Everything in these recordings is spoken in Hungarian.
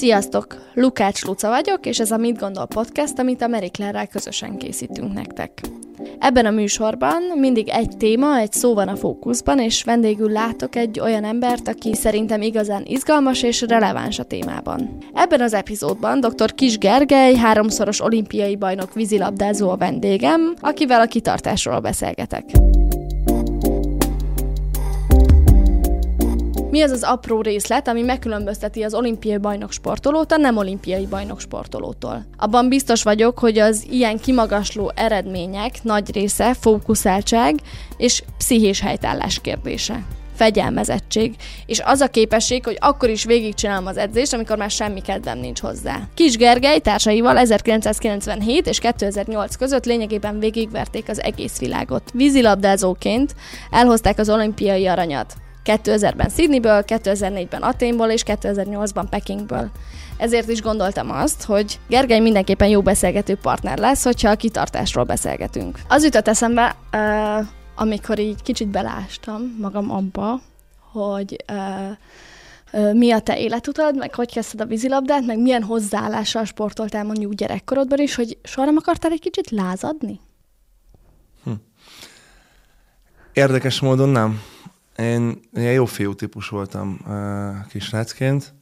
Sziasztok! Lukács Luca vagyok, és ez a Mit Gondol Podcast, amit a Mary Claire-rel közösen készítünk nektek. Ebben a műsorban mindig egy téma, egy szó van a fókuszban, és vendégül látok egy olyan embert, aki szerintem igazán izgalmas és releváns a témában. Ebben az epizódban dr. Kis Gergely, háromszoros olimpiai bajnok vízilabdázó a vendégem, akivel a kitartásról beszélgetek. Mi az az apró részlet, ami megkülönbözteti az olimpiai bajnok sportolót a nem olimpiai bajnok sportolótól? Abban biztos vagyok, hogy az ilyen kimagasló eredmények nagy része fókuszáltság és pszichés helytállás kérdése fegyelmezettség, és az a képesség, hogy akkor is végigcsinálom az edzést, amikor már semmi kedvem nincs hozzá. Kis Gergely társaival 1997 és 2008 között lényegében végigverték az egész világot. Vízilabdázóként elhozták az olimpiai aranyat. 2000-ben Sydneyből, 2004-ben Aténból és 2008-ban Pekingből. Ezért is gondoltam azt, hogy Gergely mindenképpen jó beszélgető partner lesz, hogyha a kitartásról beszélgetünk. Az jutott eszembe, uh, amikor így kicsit belástam magam abba, hogy uh, mi a te életutad, meg hogy kezdted a vízilabdát, meg milyen hozzáállással sportoltál mondjuk gyerekkorodban is, hogy soha nem akartál egy kicsit lázadni? Hm. Érdekes módon nem. Én ilyen jó fiú típus voltam uh, kisrácként.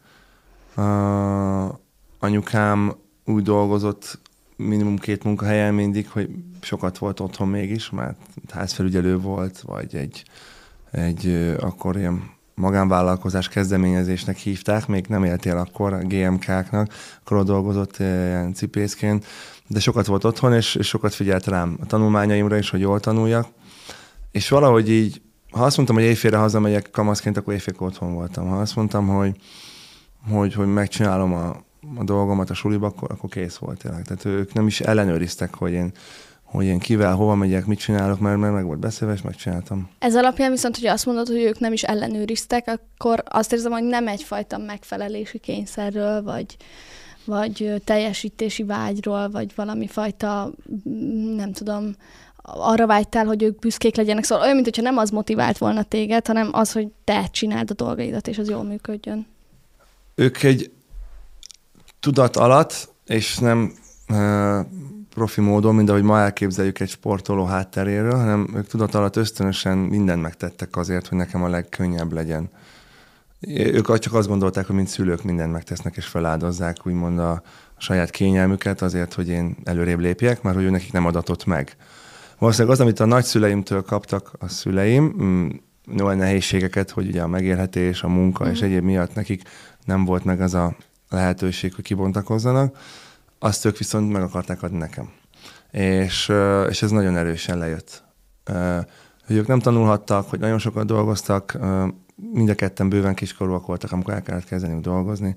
Anyukám úgy dolgozott minimum két munkahelyen mindig, hogy sokat volt otthon mégis, mert házfelügyelő volt, vagy egy, egy uh, akkor ilyen magánvállalkozás kezdeményezésnek hívták, még nem éltél akkor a GMK-knak, akkor dolgozott ilyen cipészként, de sokat volt otthon, és, és sokat figyelt rám a tanulmányaimra is, hogy jól tanuljak. És valahogy így ha azt mondtam, hogy éjfélre hazamegyek kamaszként, akkor éjfél otthon voltam. Ha azt mondtam, hogy, hogy, hogy megcsinálom a, a dolgomat a suliba, akkor, akkor kész volt tényleg. Tehát ők nem is ellenőriztek, hogy én, hogy én kivel, hova megyek, mit csinálok, mert, mert meg volt beszélve, és megcsináltam. Ez alapján viszont, hogy azt mondod, hogy ők nem is ellenőriztek, akkor azt érzem, hogy nem egyfajta megfelelési kényszerről, vagy, vagy teljesítési vágyról, vagy valami fajta, nem tudom, arra vágytál, hogy ők büszkék legyenek. Szóval olyan, mintha nem az motivált volna téged, hanem az, hogy te csináld a dolgaidat, és az jól működjön. Ők egy tudat alatt, és nem uh, profi módon, mint ahogy ma elképzeljük egy sportoló hátteréről, hanem ők tudat alatt ösztönösen mindent megtettek azért, hogy nekem a legkönnyebb legyen. Ők csak azt gondolták, hogy mint szülők mindent megtesznek és feláldozzák úgymond a, a saját kényelmüket azért, hogy én előrébb lépjek, mert hogy ő nekik nem adatott meg. Valószínűleg az, amit a nagyszüleimtől kaptak a szüleim, mm, olyan nehézségeket, hogy ugye a megélhetés, a munka mm. és mhm. egyéb miatt nekik nem volt meg az a lehetőség, hogy kibontakozzanak, azt ők viszont meg akarták adni nekem. És, és ez nagyon erősen lejött. Hogy ők nem tanulhattak, hogy nagyon sokat dolgoztak, mind a ketten bőven kiskorúak voltak, amikor el kellett kezdeni dolgozni.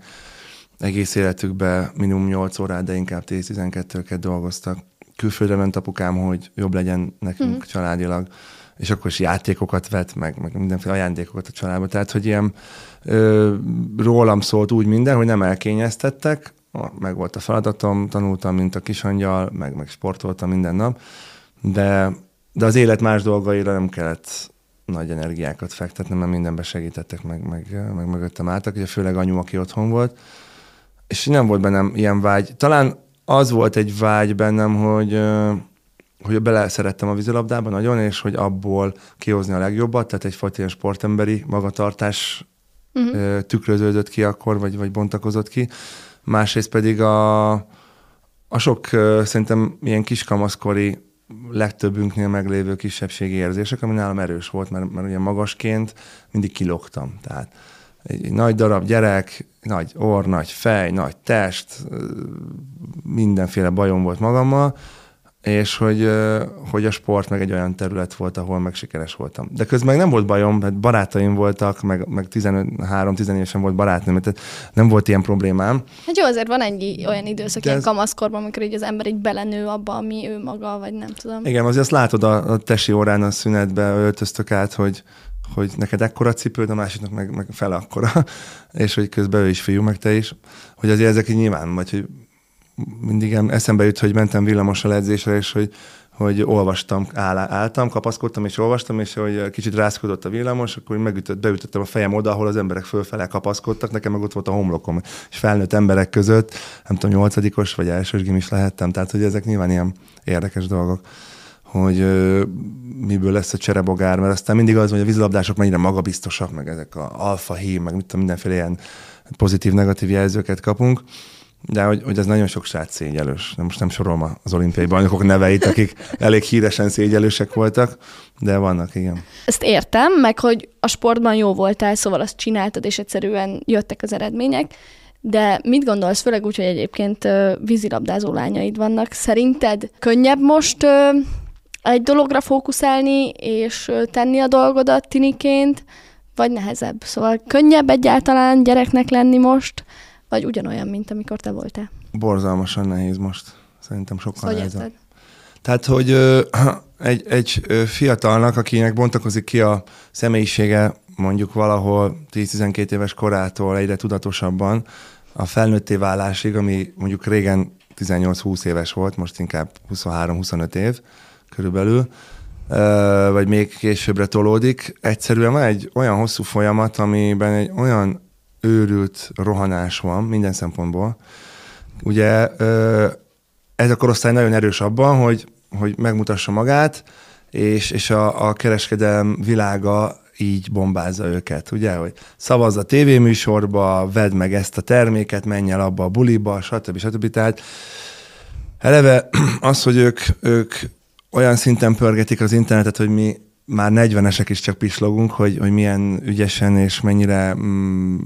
Egész életükben minimum 8 órát, de inkább 10-12-ket dolgoztak külföldre ment apukám, hogy jobb legyen nekünk mm. családilag, és akkor is játékokat vett, meg, meg mindenféle ajándékokat a családba. Tehát, hogy ilyen ö, rólam szólt úgy minden, hogy nem elkényeztettek, meg volt a feladatom, tanultam, mint a kisangyal, meg, meg sportoltam minden nap, de, de az élet más dolgaira nem kellett nagy energiákat fektetni, mert mindenbe segítettek, meg, meg, meg mögöttem álltak, ugye főleg anyu, aki otthon volt, és nem volt bennem ilyen vágy. Talán az volt egy vágy bennem, hogy hogy bele szerettem a vízilabdába nagyon, és hogy abból kihozni a legjobbat, tehát egyfajta ilyen sportemberi magatartás uh-huh. tükröződött ki akkor, vagy, vagy bontakozott ki. Másrészt pedig a, a sok szerintem ilyen kiskamaszkori legtöbbünknél meglévő kisebbségi érzések, ami nálam erős volt, mert, mert ugye magasként mindig kilogtam. Tehát egy nagy darab gyerek, nagy orr, nagy fej, nagy test, mindenféle bajom volt magammal, és hogy, hogy a sport meg egy olyan terület volt, ahol meg sikeres voltam. De közben meg nem volt bajom, mert barátaim voltak, meg, meg 13-14 évesen volt barátnőm, tehát nem volt ilyen problémám. Hát jó, azért van egy olyan időszak, ilyen ez... kamaszkorban, amikor így az ember így belenő abba, ami ő maga, vagy nem tudom. Igen, azért azt látod a, a tesi órán a szünetbe, öltöztök át, hogy, hogy neked ekkora cipőd, a másiknak meg, meg fel akkora, és hogy közben ő is fiú, meg te is, hogy azért ezek így nyilván, vagy hogy mindig eszembe jut, hogy mentem villamossal edzésre, és hogy, hogy olvastam, áll, álltam, kapaszkodtam és olvastam, és hogy kicsit rászkodott a villamos, akkor megütött, beütöttem a fejem oda, ahol az emberek fölfele kapaszkodtak, nekem meg ott volt a homlokom, és felnőtt emberek között, nem tudom, nyolcadikos vagy elsős is lehettem, tehát hogy ezek nyilván ilyen érdekes dolgok hogy miből lesz a cserebogár, mert aztán mindig az, hogy a vízilabdások mennyire magabiztosak, meg ezek a alfa hím, meg mit tudom, mindenféle ilyen pozitív-negatív jelzőket kapunk, de hogy, hogy ez nagyon sok srác szégyelős. De most nem sorolom az olimpiai bajnokok neveit, akik elég híresen szégyelősek voltak, de vannak, igen. Ezt értem, meg hogy a sportban jó voltál, szóval azt csináltad, és egyszerűen jöttek az eredmények, de mit gondolsz, főleg úgy, hogy egyébként vízilabdázó lányaid vannak, szerinted könnyebb most egy dologra fókuszálni, és tenni a dolgodat tiniként, vagy nehezebb? Szóval könnyebb egyáltalán gyereknek lenni most, vagy ugyanolyan, mint amikor te voltál? Borzalmasan nehéz most. Szerintem sokkal szóval nehezebb. Tehát, hogy ö, egy, egy fiatalnak, akinek bontakozik ki a személyisége mondjuk valahol 10-12 éves korától egyre tudatosabban a felnőtté válásig, ami mondjuk régen 18-20 éves volt, most inkább 23-25 év körülbelül, vagy még későbbre tolódik. Egyszerűen van egy olyan hosszú folyamat, amiben egy olyan őrült rohanás van minden szempontból. Ugye ez a korosztály nagyon erős abban, hogy, hogy megmutassa magát, és, és a, a kereskedelem világa így bombázza őket, ugye, hogy szavazz a tévéműsorba, vedd meg ezt a terméket, menj el abba a buliba, stb. stb. Tehát eleve az, hogy ők, ők olyan szinten pörgetik az internetet, hogy mi már 40-esek is csak pislogunk, hogy, hogy milyen ügyesen és mennyire, mm,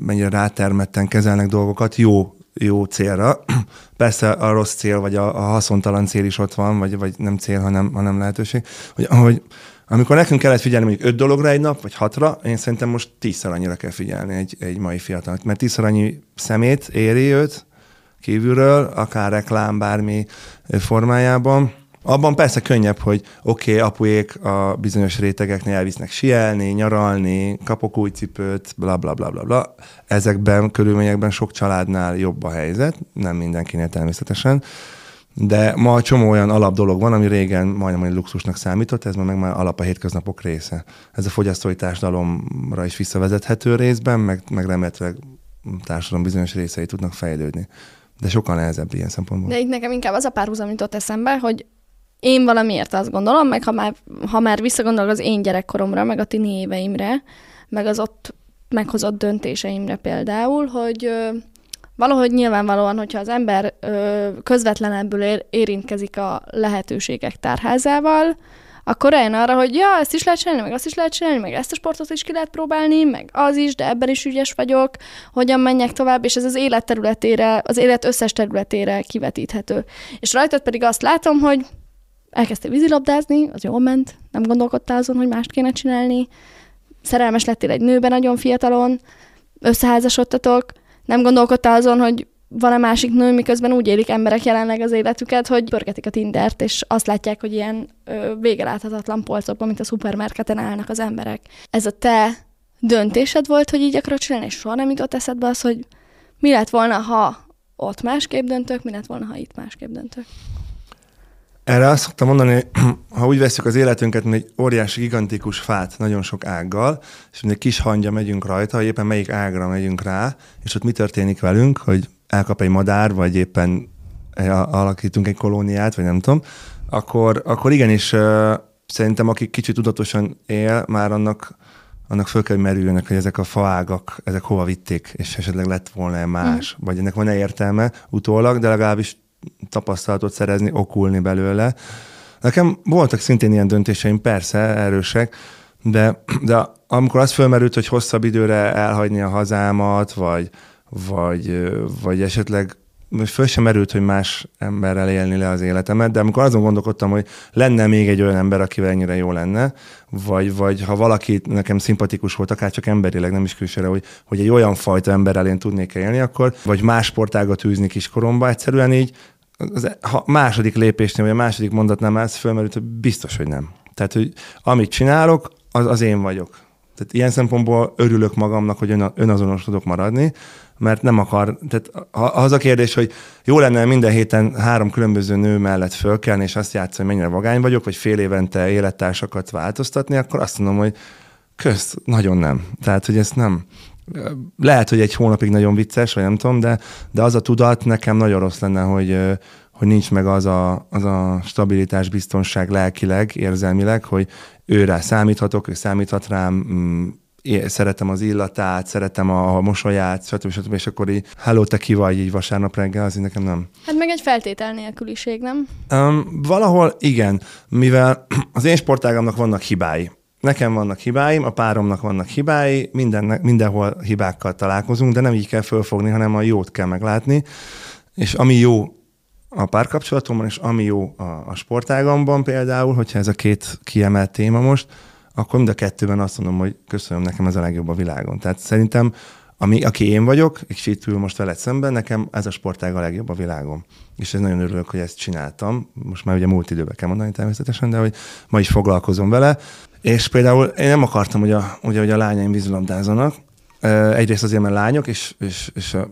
mennyire rátermetten kezelnek dolgokat jó, jó célra. Persze a rossz cél, vagy a, a haszontalan cél is ott van, vagy, vagy nem cél, hanem, hanem lehetőség. Hogy, hogy amikor nekünk kellett figyelni mondjuk öt dologra egy nap, vagy hatra, én szerintem most tízszer annyira kell figyelni egy, egy mai fiatal. Mert tízszer annyi szemét éri őt kívülről, akár reklám bármi formájában, abban persze könnyebb, hogy oké, okay, apuék a bizonyos rétegeknél elvisznek sielni, nyaralni, kapok új cipőt, bla bla bla bla bla. Ezekben körülményekben sok családnál jobb a helyzet, nem mindenkinél természetesen. De ma csomó olyan alap dolog van, ami régen majdnem egy luxusnak számított, ez ma meg már alap a hétköznapok része. Ez a fogyasztói társadalomra is visszavezethető részben, meg, meg remélhetőleg társadalom bizonyos részei tudnak fejlődni. De sokkal nehezebb ilyen szempontból. De itt nekem inkább az a párhuzam jutott eszembe, hogy én valamiért azt gondolom, meg ha már, ha már visszagondolok az én gyerekkoromra, meg a tini éveimre, meg az ott meghozott döntéseimre például, hogy ö, valahogy nyilvánvalóan, hogyha az ember ö, közvetlenebbül ér, érintkezik a lehetőségek tárházával, akkor eljön arra, hogy ja, ezt is lehet csinálni, meg azt is lehet csinálni, meg ezt a sportot is ki lehet próbálni, meg az is, de ebben is ügyes vagyok, hogyan menjek tovább, és ez az élet területére, az élet összes területére kivetíthető. És rajtad pedig azt látom, hogy elkezdtél vízilabdázni, az jól ment, nem gondolkodtál azon, hogy mást kéne csinálni, szerelmes lettél egy nőben nagyon fiatalon, összeházasodtatok, nem gondolkodtál azon, hogy van-e másik nő, miközben úgy élik emberek jelenleg az életüket, hogy pörgetik a Tindert, és azt látják, hogy ilyen ö, vége láthatatlan polcokban, mint a szupermarketen állnak az emberek. Ez a te döntésed volt, hogy így akarod csinálni, és soha nem jutott eszedbe az, hogy mi lett volna, ha ott másképp döntök, mi lett volna, ha itt másképp döntök? Erre azt szoktam mondani, ha úgy veszük az életünket, mint egy óriási, gigantikus fát, nagyon sok ággal, és mint egy kis hangya megyünk rajta, hogy éppen melyik ágra megyünk rá, és ott mi történik velünk, hogy elkap egy madár, vagy éppen alakítunk egy kolóniát, vagy nem tudom, akkor, akkor igenis uh, szerintem aki kicsit tudatosan él, már annak annak föl kell merülnek, hogy ezek a faágak, ezek hova vitték, és esetleg lett volna más, mm. vagy ennek van-e értelme utólag, de legalábbis tapasztalatot szerezni, okulni belőle. Nekem voltak szintén ilyen döntéseim, persze, erősek, de, de amikor az fölmerült, hogy hosszabb időre elhagyni a hazámat, vagy, vagy, vagy esetleg föl sem merült, hogy más emberrel élni le az életemet, de amikor azon gondolkodtam, hogy lenne még egy olyan ember, akivel ennyire jó lenne, vagy, vagy ha valaki nekem szimpatikus volt, akár csak emberileg, nem is külsőre, hogy, hogy egy olyan fajta emberrel én tudnék élni, akkor, vagy más sportágat űzni kiskoromba, egyszerűen így az, ha második lépésnél, vagy a második mondatnál ez fölmerült, hogy biztos, hogy nem. Tehát, hogy amit csinálok, az, az én vagyok. Tehát ilyen szempontból örülök magamnak, hogy önazonos tudok maradni, mert nem akar, tehát az a kérdés, hogy jó lenne minden héten három különböző nő mellett fölkelni, és azt játszani, hogy mennyire vagány vagyok, vagy fél évente élettársakat változtatni, akkor azt mondom, hogy közt, nagyon nem. Tehát, hogy ezt nem. Lehet, hogy egy hónapig nagyon vicces, vagy nem tudom, de, de az a tudat nekem nagyon rossz lenne, hogy, hogy nincs meg az a, az a stabilitás, biztonság lelkileg, érzelmileg, hogy őre számíthatok, ő számíthat rám, mm, szeretem az illatát, szeretem a mosolyát, stb. stb. És akkor így, hello, te ki vagy így vasárnap reggel, az így nekem nem. Hát meg egy feltétel nélküliség, nem? Um, valahol igen, mivel az én sportágamnak vannak hibái. Nekem vannak hibáim, a páromnak vannak hibái, minden, mindenhol hibákkal találkozunk, de nem így kell fölfogni, hanem a jót kell meglátni. És ami jó a párkapcsolatomban, és ami jó a, a sportágamban például, hogyha ez a két kiemelt téma most, akkor mind a kettőben azt mondom, hogy köszönöm, nekem ez a legjobb a világon. Tehát szerintem, ami, aki én vagyok, és itt ül most veled szemben, nekem ez a sportág a legjobb a világon. És ez nagyon örülök, hogy ezt csináltam. Most már ugye múlt időben kell mondani természetesen, de hogy ma is foglalkozom vele. És például én nem akartam, hogy a, ugye, hogy a lányaim vízilabdázzanak. Egyrészt azért, mert lányok, és, és, és a,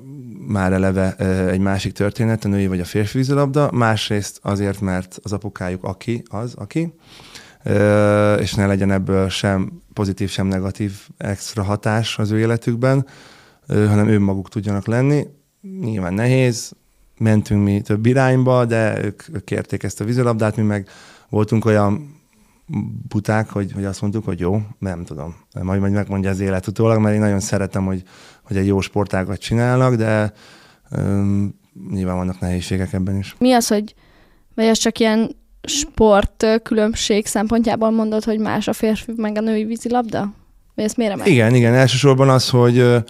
már eleve egy másik történet, a női vagy a férfi vízilabda. Másrészt azért, mert az apukájuk aki, az, aki és ne legyen ebből sem pozitív, sem negatív extra hatás az ő életükben, hanem ő maguk tudjanak lenni. Nyilván nehéz, mentünk mi több irányba, de ők, ők kérték ezt a vízilabdát, mi meg voltunk olyan buták, hogy, hogy azt mondtuk, hogy jó, nem tudom. Majd, majd megmondja az élet utólag, mert én nagyon szeretem, hogy, hogy egy jó sportágat csinálnak, de um, nyilván vannak nehézségek ebben is. Mi az, hogy vagy ez csak ilyen sport különbség szempontjából mondod, hogy más a férfi meg a női vízilabda? Vagy ezt miért Igen, igen. Elsősorban az, hogy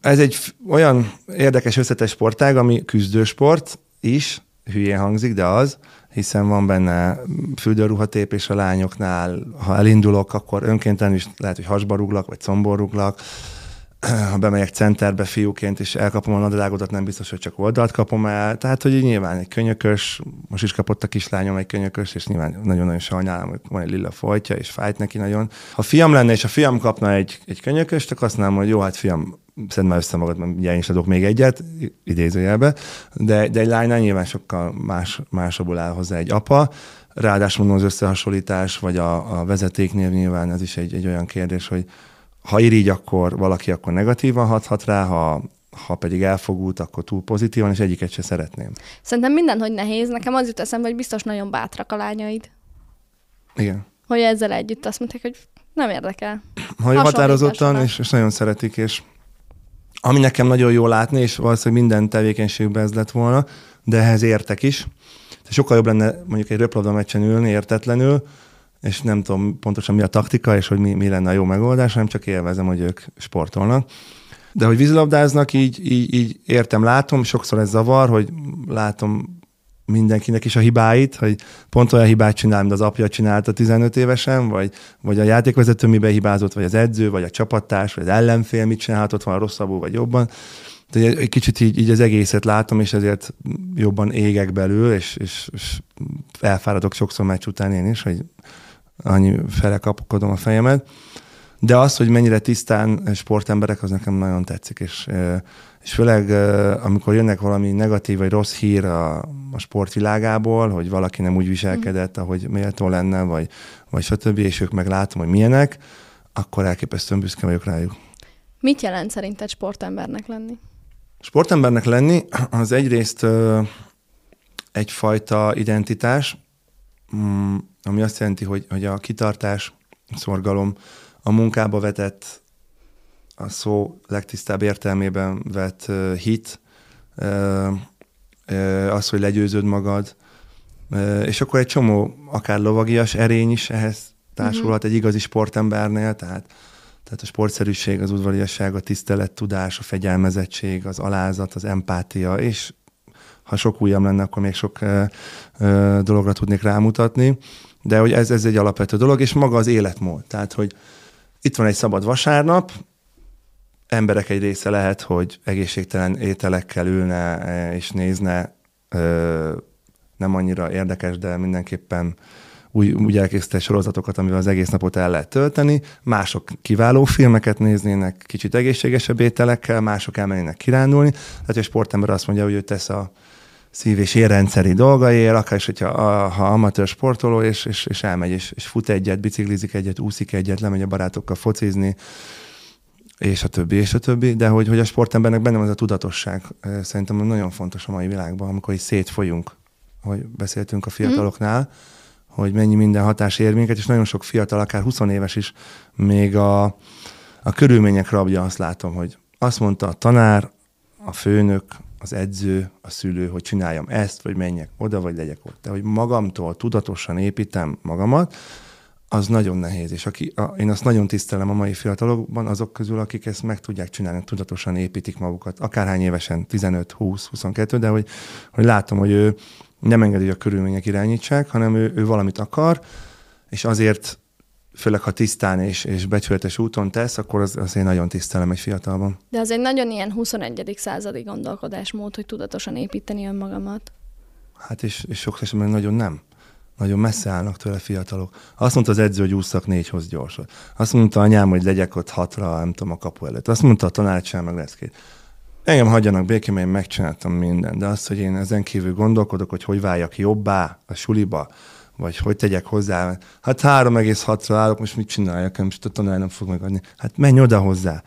ez egy olyan érdekes összetett sportág, ami küzdősport is, hülyén hangzik, de az, hiszen van benne fürdőruhatépés a lányoknál, ha elindulok, akkor önkénten is lehet, hogy hasba rúglak, vagy comborúglak, ha bemegyek centerbe fiúként, és elkapom a nadrágodat, nem biztos, hogy csak oldalt kapom el. Tehát, hogy nyilván egy könyökös, most is kapott a kislányom egy könyökös, és nyilván nagyon-nagyon sajnálom, hogy van egy lila folytja, és fájt neki nagyon. Ha fiam lenne, és a fiam kapna egy, egy könyököst, akkor azt mondom, hogy jó, hát fiam, szedd már össze magad, mert ugye is adok még egyet, idézőjelbe, de, de egy lánynál nyilván sokkal más, másabbul áll hozzá egy apa, Ráadásul mondom az összehasonlítás, vagy a, a vezetéknél nyilván ez is egy, egy olyan kérdés, hogy ha irigy, akkor valaki akkor negatívan hathat rá, ha, ha pedig elfogult, akkor túl pozitívan, és egyiket se szeretném. Szerintem minden, hogy nehéz. Nekem az jut eszembe, hogy biztos nagyon bátrak a lányaid. Igen. Hogy ezzel együtt azt mondták, hogy nem érdekel. Ha határozottan, és, és nagyon szeretik, és ami nekem nagyon jó látni, és valószínűleg minden tevékenységben ez lett volna, de ehhez értek is. Sokkal jobb lenne mondjuk egy röplabda meccsen ülni értetlenül, és nem tudom pontosan mi a taktika, és hogy mi, mi lenne a jó megoldás, hanem csak élvezem, hogy ők sportolnak. De hogy vízilabdáznak, így, így, így értem, látom, sokszor ez zavar, hogy látom mindenkinek is a hibáit, hogy pont olyan hibát csinál, mint az apja csinálta 15 évesen, vagy, vagy a játékvezető mibe hibázott, vagy az edző, vagy a csapattárs, vagy az ellenfél mit csinálhatott van rosszabbul, vagy jobban. De egy kicsit így, így az egészet látom, és ezért jobban égek belül, és, és, és elfáradok sokszor meccs után én is, hogy annyi fele kapkodom a fejemet. De az, hogy mennyire tisztán sportemberek, az nekem nagyon tetszik, és, és főleg amikor jönnek valami negatív vagy rossz hír a, a sportvilágából, hogy valaki nem úgy viselkedett, ahogy méltó lenne, vagy, vagy stb., és ők meg látom, hogy milyenek, akkor elképesztően büszke vagyok rájuk. Mit jelent szerinted sportembernek lenni? Sportembernek lenni az egyrészt egyfajta identitás, mm, ami azt jelenti, hogy, hogy a kitartás, szorgalom, a munkába vetett, a szó legtisztább értelmében vett uh, hit, uh, uh, az, hogy legyőződ magad, uh, és akkor egy csomó, akár lovagias erény is ehhez társulhat uh-huh. egy igazi sportembernél, tehát, tehát a sportszerűség, az udvariasság, a tisztelet, tudás, a fegyelmezettség, az alázat, az empátia, és ha sok ujjam lenne, akkor még sok uh, uh, dologra tudnék rámutatni. De hogy ez, ez egy alapvető dolog, és maga az életmód. Tehát, hogy itt van egy szabad vasárnap, emberek egy része lehet, hogy egészségtelen ételekkel ülne e, és nézne, nem annyira érdekes, de mindenképpen úgy, úgy elkészített sorozatokat, amivel az egész napot el lehet tölteni, mások kiváló filmeket néznének kicsit egészségesebb ételekkel, mások elmennének kirándulni. Tehát a sportember azt mondja, hogy ő tesz a szív- és érrendszeri dolgaiért, akár is, hogyha a, ha amatőr sportoló, és, és, és elmegy, és, és fut egyet, biciklizik egyet, úszik egyet, lemegy a barátokkal focizni, és a többi, és a többi, de hogy, hogy a sportembernek benne van ez a tudatosság. Szerintem nagyon fontos a mai világban, amikor is szétfolyunk, hogy beszéltünk a fiataloknál, mm. hogy mennyi minden hatás ér minket, és nagyon sok fiatal, akár 20 éves is, még a, a körülmények rabja, azt látom, hogy azt mondta a tanár, a főnök, az edző, a szülő, hogy csináljam ezt, vagy menjek oda, vagy legyek ott. De hogy magamtól tudatosan építem magamat, az nagyon nehéz, és aki, a, én azt nagyon tisztelem a mai fiatalokban, azok közül, akik ezt meg tudják csinálni, tudatosan építik magukat, akárhány évesen, 15, 20, 22, de hogy, hogy látom, hogy ő nem engedi, hogy a körülmények irányítsák, hanem ő, ő valamit akar, és azért, főleg ha tisztán és, és becsületes úton tesz, akkor az, az én nagyon tisztelem egy fiatalban. De az egy nagyon ilyen 21. századi gondolkodásmód, hogy tudatosan építeni önmagamat. Hát és, és sok esetben nagyon nem nagyon messze állnak tőle fiatalok. Azt mondta az edző, hogy ússzak négyhoz gyorsan. Azt mondta anyám, hogy legyek ott hatra, nem tudom, a kapu előtt. Azt mondta a tanácsán, meg lesz két. Engem hagyjanak békén, mert én megcsináltam mindent, de azt, hogy én ezen kívül gondolkodok, hogy hogy váljak jobbá a suliba, vagy hogy tegyek hozzá. Hát 3,6-ra állok, most mit csináljak, most a tanár nem fog megadni. Hát menj oda hozzá.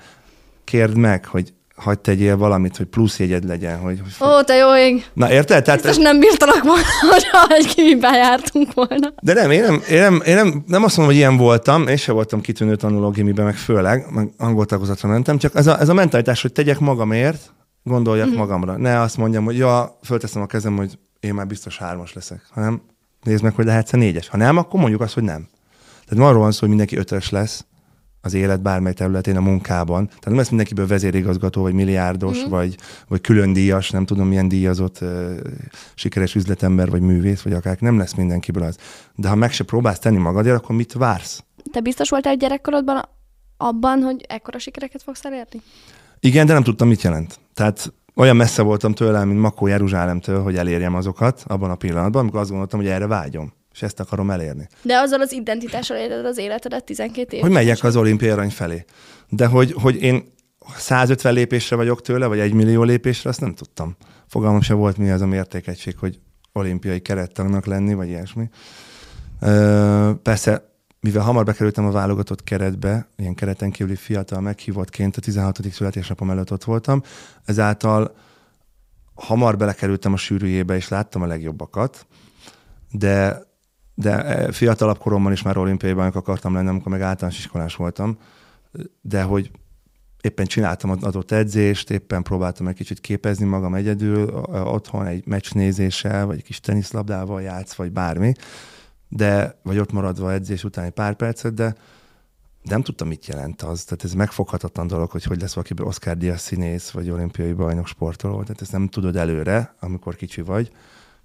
Kérd meg, hogy hagyd tegyél valamit, hogy plusz jegyed legyen. Hogy, hogy Ó, te jó ég! Na érted? Tehát, Biztos nem bírtalak volna, egy kivibá jártunk volna. De nem, én nem, én nem, én nem, nem azt mondom, hogy ilyen voltam, én sem voltam kitűnő tanuló gimiben, meg főleg, meg angol tagozatra mentem, csak ez a, ez a mentalitás, hogy tegyek magamért, gondoljak mm-hmm. magamra. Ne azt mondjam, hogy ja, fölteszem a kezem, hogy én már biztos hármas leszek, hanem nézd meg, hogy lehetsz négyes. Ha nem, akkor mondjuk azt, hogy nem. Tehát arról van szó, hogy mindenki ötös lesz, az élet bármely területén, a munkában. Tehát nem lesz mindenkiből vezérigazgató, vagy milliárdos, mm-hmm. vagy, vagy külön díjas, nem tudom milyen díjazott uh, sikeres üzletember, vagy művész, vagy akár nem lesz mindenkiből az. De ha meg se próbálsz tenni magadért, akkor mit vársz? Te biztos voltál gyerekkorodban abban, hogy ekkora sikereket fogsz elérni? Igen, de nem tudtam, mit jelent. Tehát olyan messze voltam tőlem, mint Makó Jeruzsálemtől, hogy elérjem azokat abban a pillanatban, amikor azt gondoltam, hogy erre vágyom és ezt akarom elérni. De azzal az identitással éled az életedet 12 év. Hogy megyek az olimpiai arany felé. De hogy, hogy én 150 lépésre vagyok tőle, vagy egy millió lépésre, azt nem tudtam. Fogalmam se volt, mi az a mértékegység, hogy olimpiai kerettagnak lenni, vagy ilyesmi. Ö, persze, mivel hamar bekerültem a válogatott keretbe, ilyen kereten kívüli fiatal meghívottként a 16. születésnapom előtt ott voltam, ezáltal hamar belekerültem a sűrűjébe, és láttam a legjobbakat, de de e, fiatalabb koromban is már olimpiai bajnok akartam lenni, amikor meg általános iskolás voltam, de hogy éppen csináltam adott edzést, éppen próbáltam egy kicsit képezni magam egyedül, otthon egy meccs nézéssel, vagy egy kis teniszlabdával játsz, vagy bármi, de, vagy ott maradva edzés után egy pár percet, de nem tudtam, mit jelent az. Tehát ez megfoghatatlan dolog, hogy hogy lesz valakiből Oscar Díaz színész, vagy olimpiai bajnok sportoló. Tehát ezt nem tudod előre, amikor kicsi vagy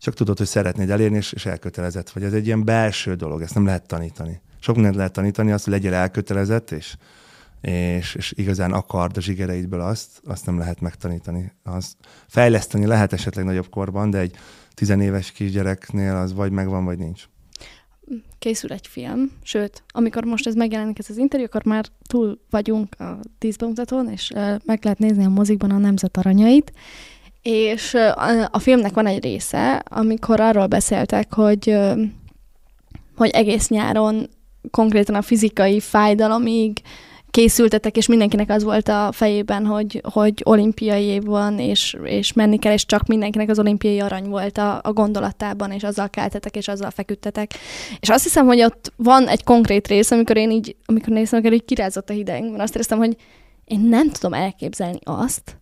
csak tudod, hogy szeretnéd elérni, és, és elkötelezett vagy. Ez egy ilyen belső dolog, ezt nem lehet tanítani. Sok mindent lehet tanítani, azt, hogy legyél elkötelezett, és, és, és igazán akard a zsigereidből azt, azt nem lehet megtanítani. Az fejleszteni lehet esetleg nagyobb korban, de egy tizenéves kisgyereknél az vagy megvan, vagy nincs. Készül egy film, sőt, amikor most ez megjelenik ez az interjú, akkor már túl vagyunk a tízbemutatón, és meg lehet nézni a mozikban a Nemzet aranyait, és a filmnek van egy része, amikor arról beszéltek, hogy, hogy egész nyáron konkrétan a fizikai fájdalomig készültetek, és mindenkinek az volt a fejében, hogy, hogy olimpiai év van, és, és menni kell, és csak mindenkinek az olimpiai arany volt a, a gondolatában, és azzal keltetek, és azzal feküdtetek. És azt hiszem, hogy ott van egy konkrét rész, amikor én így, amikor néztem, akkor így kirázott a hideg, mert azt éreztem, hogy én nem tudom elképzelni azt,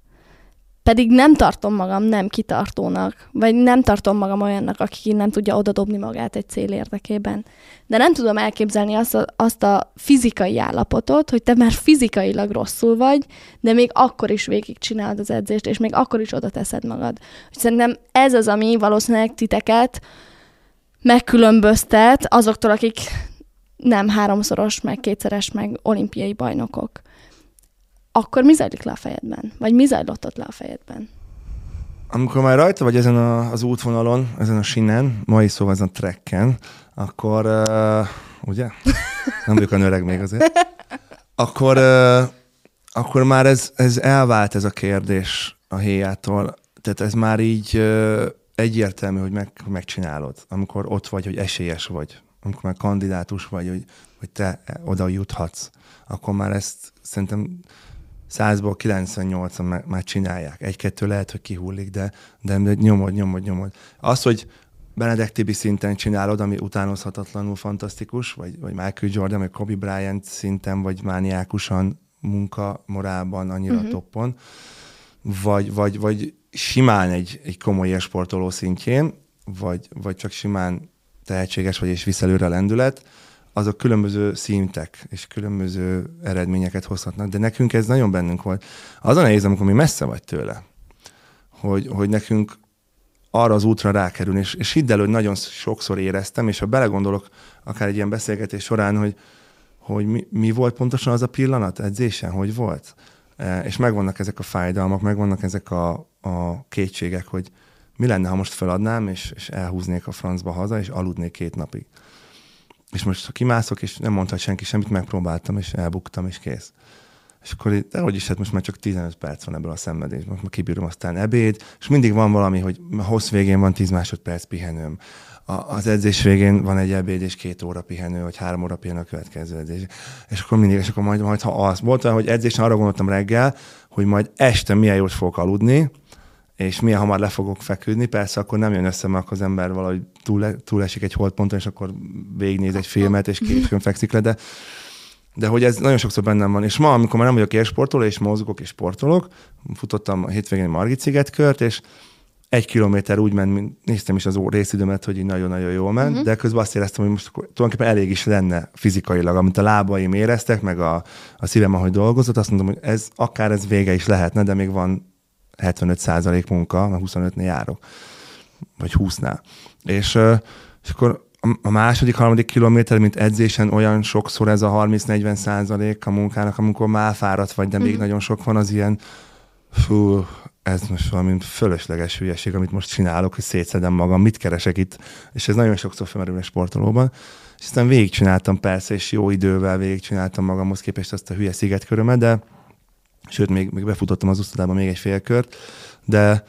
pedig nem tartom magam nem kitartónak, vagy nem tartom magam olyannak, aki nem tudja odadobni magát egy cél érdekében. De nem tudom elképzelni azt a, azt a fizikai állapotot, hogy te már fizikailag rosszul vagy, de még akkor is végig csinálod az edzést, és még akkor is oda teszed magad. Szerintem ez az, ami valószínűleg titeket megkülönböztet azoktól, akik nem háromszoros, meg kétszeres, meg olimpiai bajnokok akkor mi zajlik le a fejedben? Vagy mi zajlott ott le a fejedben? Amikor már rajta vagy ezen a, az útvonalon, ezen a sinen, mai szóval ezen a trekken, akkor, uh, ugye? Nem vagyok a öreg még azért. Akkor, uh, akkor már ez, ez elvált ez a kérdés a héjától. Tehát ez már így uh, egyértelmű, hogy meg, megcsinálod, amikor ott vagy, hogy esélyes vagy, amikor már kandidátus vagy, hogy, hogy te oda juthatsz, akkor már ezt szerintem 100-ból 98-an már csinálják. Egy-kettő lehet, hogy kihullik, de, de nyomod, nyomod, nyomod. Az, hogy Benedek Tibi szinten csinálod, ami utánozhatatlanul fantasztikus, vagy, vagy Michael Jordan, vagy Kobe Bryant szinten, vagy mániákusan munka morálban annyira uh-huh. toppon, vagy, vagy, vagy simán egy, egy komoly sportoló szintjén, vagy, vagy csak simán tehetséges vagy és visz előre a lendület, azok különböző szintek és különböző eredményeket hozhatnak, de nekünk ez nagyon bennünk volt. Az a nehéz, amikor mi messze vagy tőle, hogy, hogy nekünk arra az útra rákerülni, és, és hidd el, hogy nagyon sokszor éreztem, és ha belegondolok akár egy ilyen beszélgetés során, hogy, hogy mi, mi volt pontosan az a pillanat edzésen, hogy volt, e, és megvannak ezek a fájdalmak, megvannak ezek a, a kétségek, hogy mi lenne, ha most feladnám, és, és elhúznék a francba haza, és aludnék két napig. És most, ha kimászok, és nem mondhat senki semmit, megpróbáltam, és elbuktam, és kész. És akkor itt, hogy is, hát most már csak 15 perc van ebből a szenvedésből, most már kibírom aztán ebéd, és mindig van valami, hogy a hossz végén van 10 másodperc pihenőm. A, az edzés végén van egy ebéd és két óra pihenő, vagy három óra pihenő a következő edzés. És akkor mindig, és akkor majd, majd ha az. Volt hogy edzésen arra gondoltam reggel, hogy majd este milyen jót fogok aludni, és milyen hamar le fogok feküdni, persze akkor nem jön össze, mert az ember valahogy túl, túl esik egy holdponton, és akkor végignéz egy filmet, és két fekszik le, de de hogy ez nagyon sokszor bennem van. És ma, amikor már nem vagyok élsportoló, és mozgok és sportolok, futottam a hétvégén Margit szigetkört, és egy kilométer úgy ment, mint néztem is az részidőmet, hogy így nagyon-nagyon jól ment, uh-huh. de közben azt éreztem, hogy most tulajdonképpen elég is lenne fizikailag, amit a lábaim éreztek, meg a, a szívem, ahogy dolgozott, azt mondom, hogy ez akár ez vége is lehetne, de még van 75 százalék munka, mert 25-nél járok, vagy 20-nál. És, és akkor a második, harmadik kilométer, mint edzésen olyan sokszor ez a 30-40 százalék a munkának, amikor már fáradt vagy, de még mm. nagyon sok van az ilyen, fú, ez most valami fölösleges hülyeség, amit most csinálok, hogy szétszedem magam, mit keresek itt, és ez nagyon sokszor felmerül a sportolóban. És aztán végigcsináltam persze, és jó idővel végigcsináltam magamhoz képest azt a hülye szigetkörömet, de sőt, még, még befutottam az usztodában még egy félkört, de,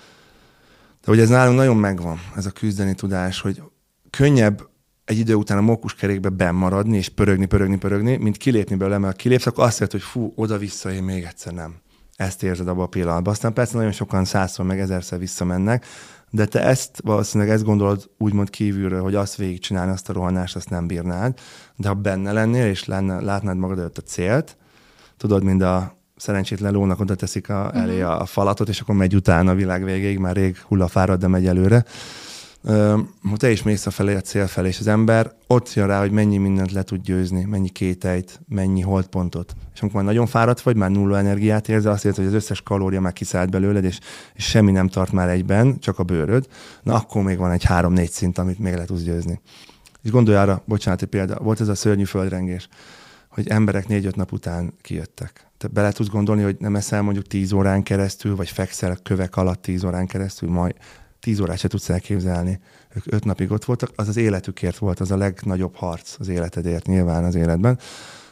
de hogy ez nálunk nagyon megvan, ez a küzdeni tudás, hogy könnyebb egy idő után a mókuskerékbe bemaradni, és pörögni, pörögni, pörögni, mint kilépni belőle, mert kilépsz, akkor azt jelenti, hogy fú, oda-vissza, én még egyszer nem. Ezt érzed abban a pillanatban. Aztán persze nagyon sokan százszor, meg ezerszer visszamennek, de te ezt valószínűleg ezt gondolod úgymond kívülről, hogy azt végigcsinálni, azt a rohanást, azt nem bírnád, de ha benne lennél, és lenne, látnád magad előtt a célt, tudod, mind a szerencsétlen lónak oda teszik a, elé mhm. a falatot, és akkor megy utána a világ végéig, már rég hullafárad, de megy előre hogy te is mész a felé, a cél felé, és az ember ott jön rá, hogy mennyi mindent le tud győzni, mennyi kételyt, mennyi holdpontot. És amikor már nagyon fáradt vagy, már nulla energiát érzel, azt érted, hogy az összes kalória már kiszállt belőled, és, és semmi nem tart már egyben, csak a bőröd, na akkor még van egy három-négy szint, amit még le tudsz győzni. És gondolj arra, bocsánat, egy példa, volt ez a szörnyű földrengés, hogy emberek négy-öt nap után kijöttek. Te bele tudsz gondolni, hogy nem eszel mondjuk tíz órán keresztül, vagy fekszel kövek alatt tíz órán keresztül, majd tíz órát se tudsz elképzelni. Ők öt napig ott voltak, az az életükért volt, az a legnagyobb harc az életedért nyilván az életben.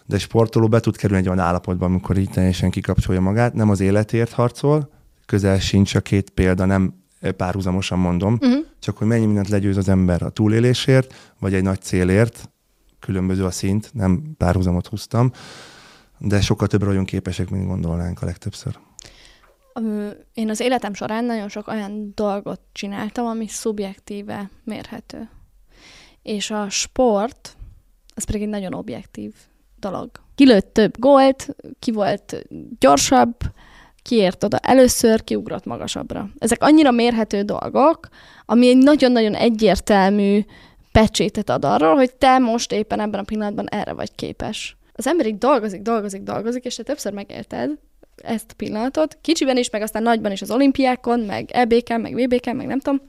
De egy sportoló be tud kerülni egy olyan állapotba, amikor így teljesen kikapcsolja magát, nem az életért harcol, közel sincs a két példa, nem párhuzamosan mondom, uh-huh. csak hogy mennyi mindent legyőz az ember a túlélésért, vagy egy nagy célért, különböző a szint, nem párhuzamot húztam, de sokkal többre vagyunk képesek, mint gondolnánk a legtöbbször én az életem során nagyon sok olyan dolgot csináltam, ami szubjektíve mérhető. És a sport, az pedig egy nagyon objektív dolog. Ki lőtt több gólt, ki volt gyorsabb, ki ért oda először, ki ugrott magasabbra. Ezek annyira mérhető dolgok, ami egy nagyon-nagyon egyértelmű pecsétet ad arról, hogy te most éppen ebben a pillanatban erre vagy képes. Az ember így dolgozik, dolgozik, dolgozik, és te többször megélted, ezt a pillanatot, kicsiben is, meg aztán nagyban is az olimpiákon, meg EBK-n, meg VBK-n, meg nem tudom,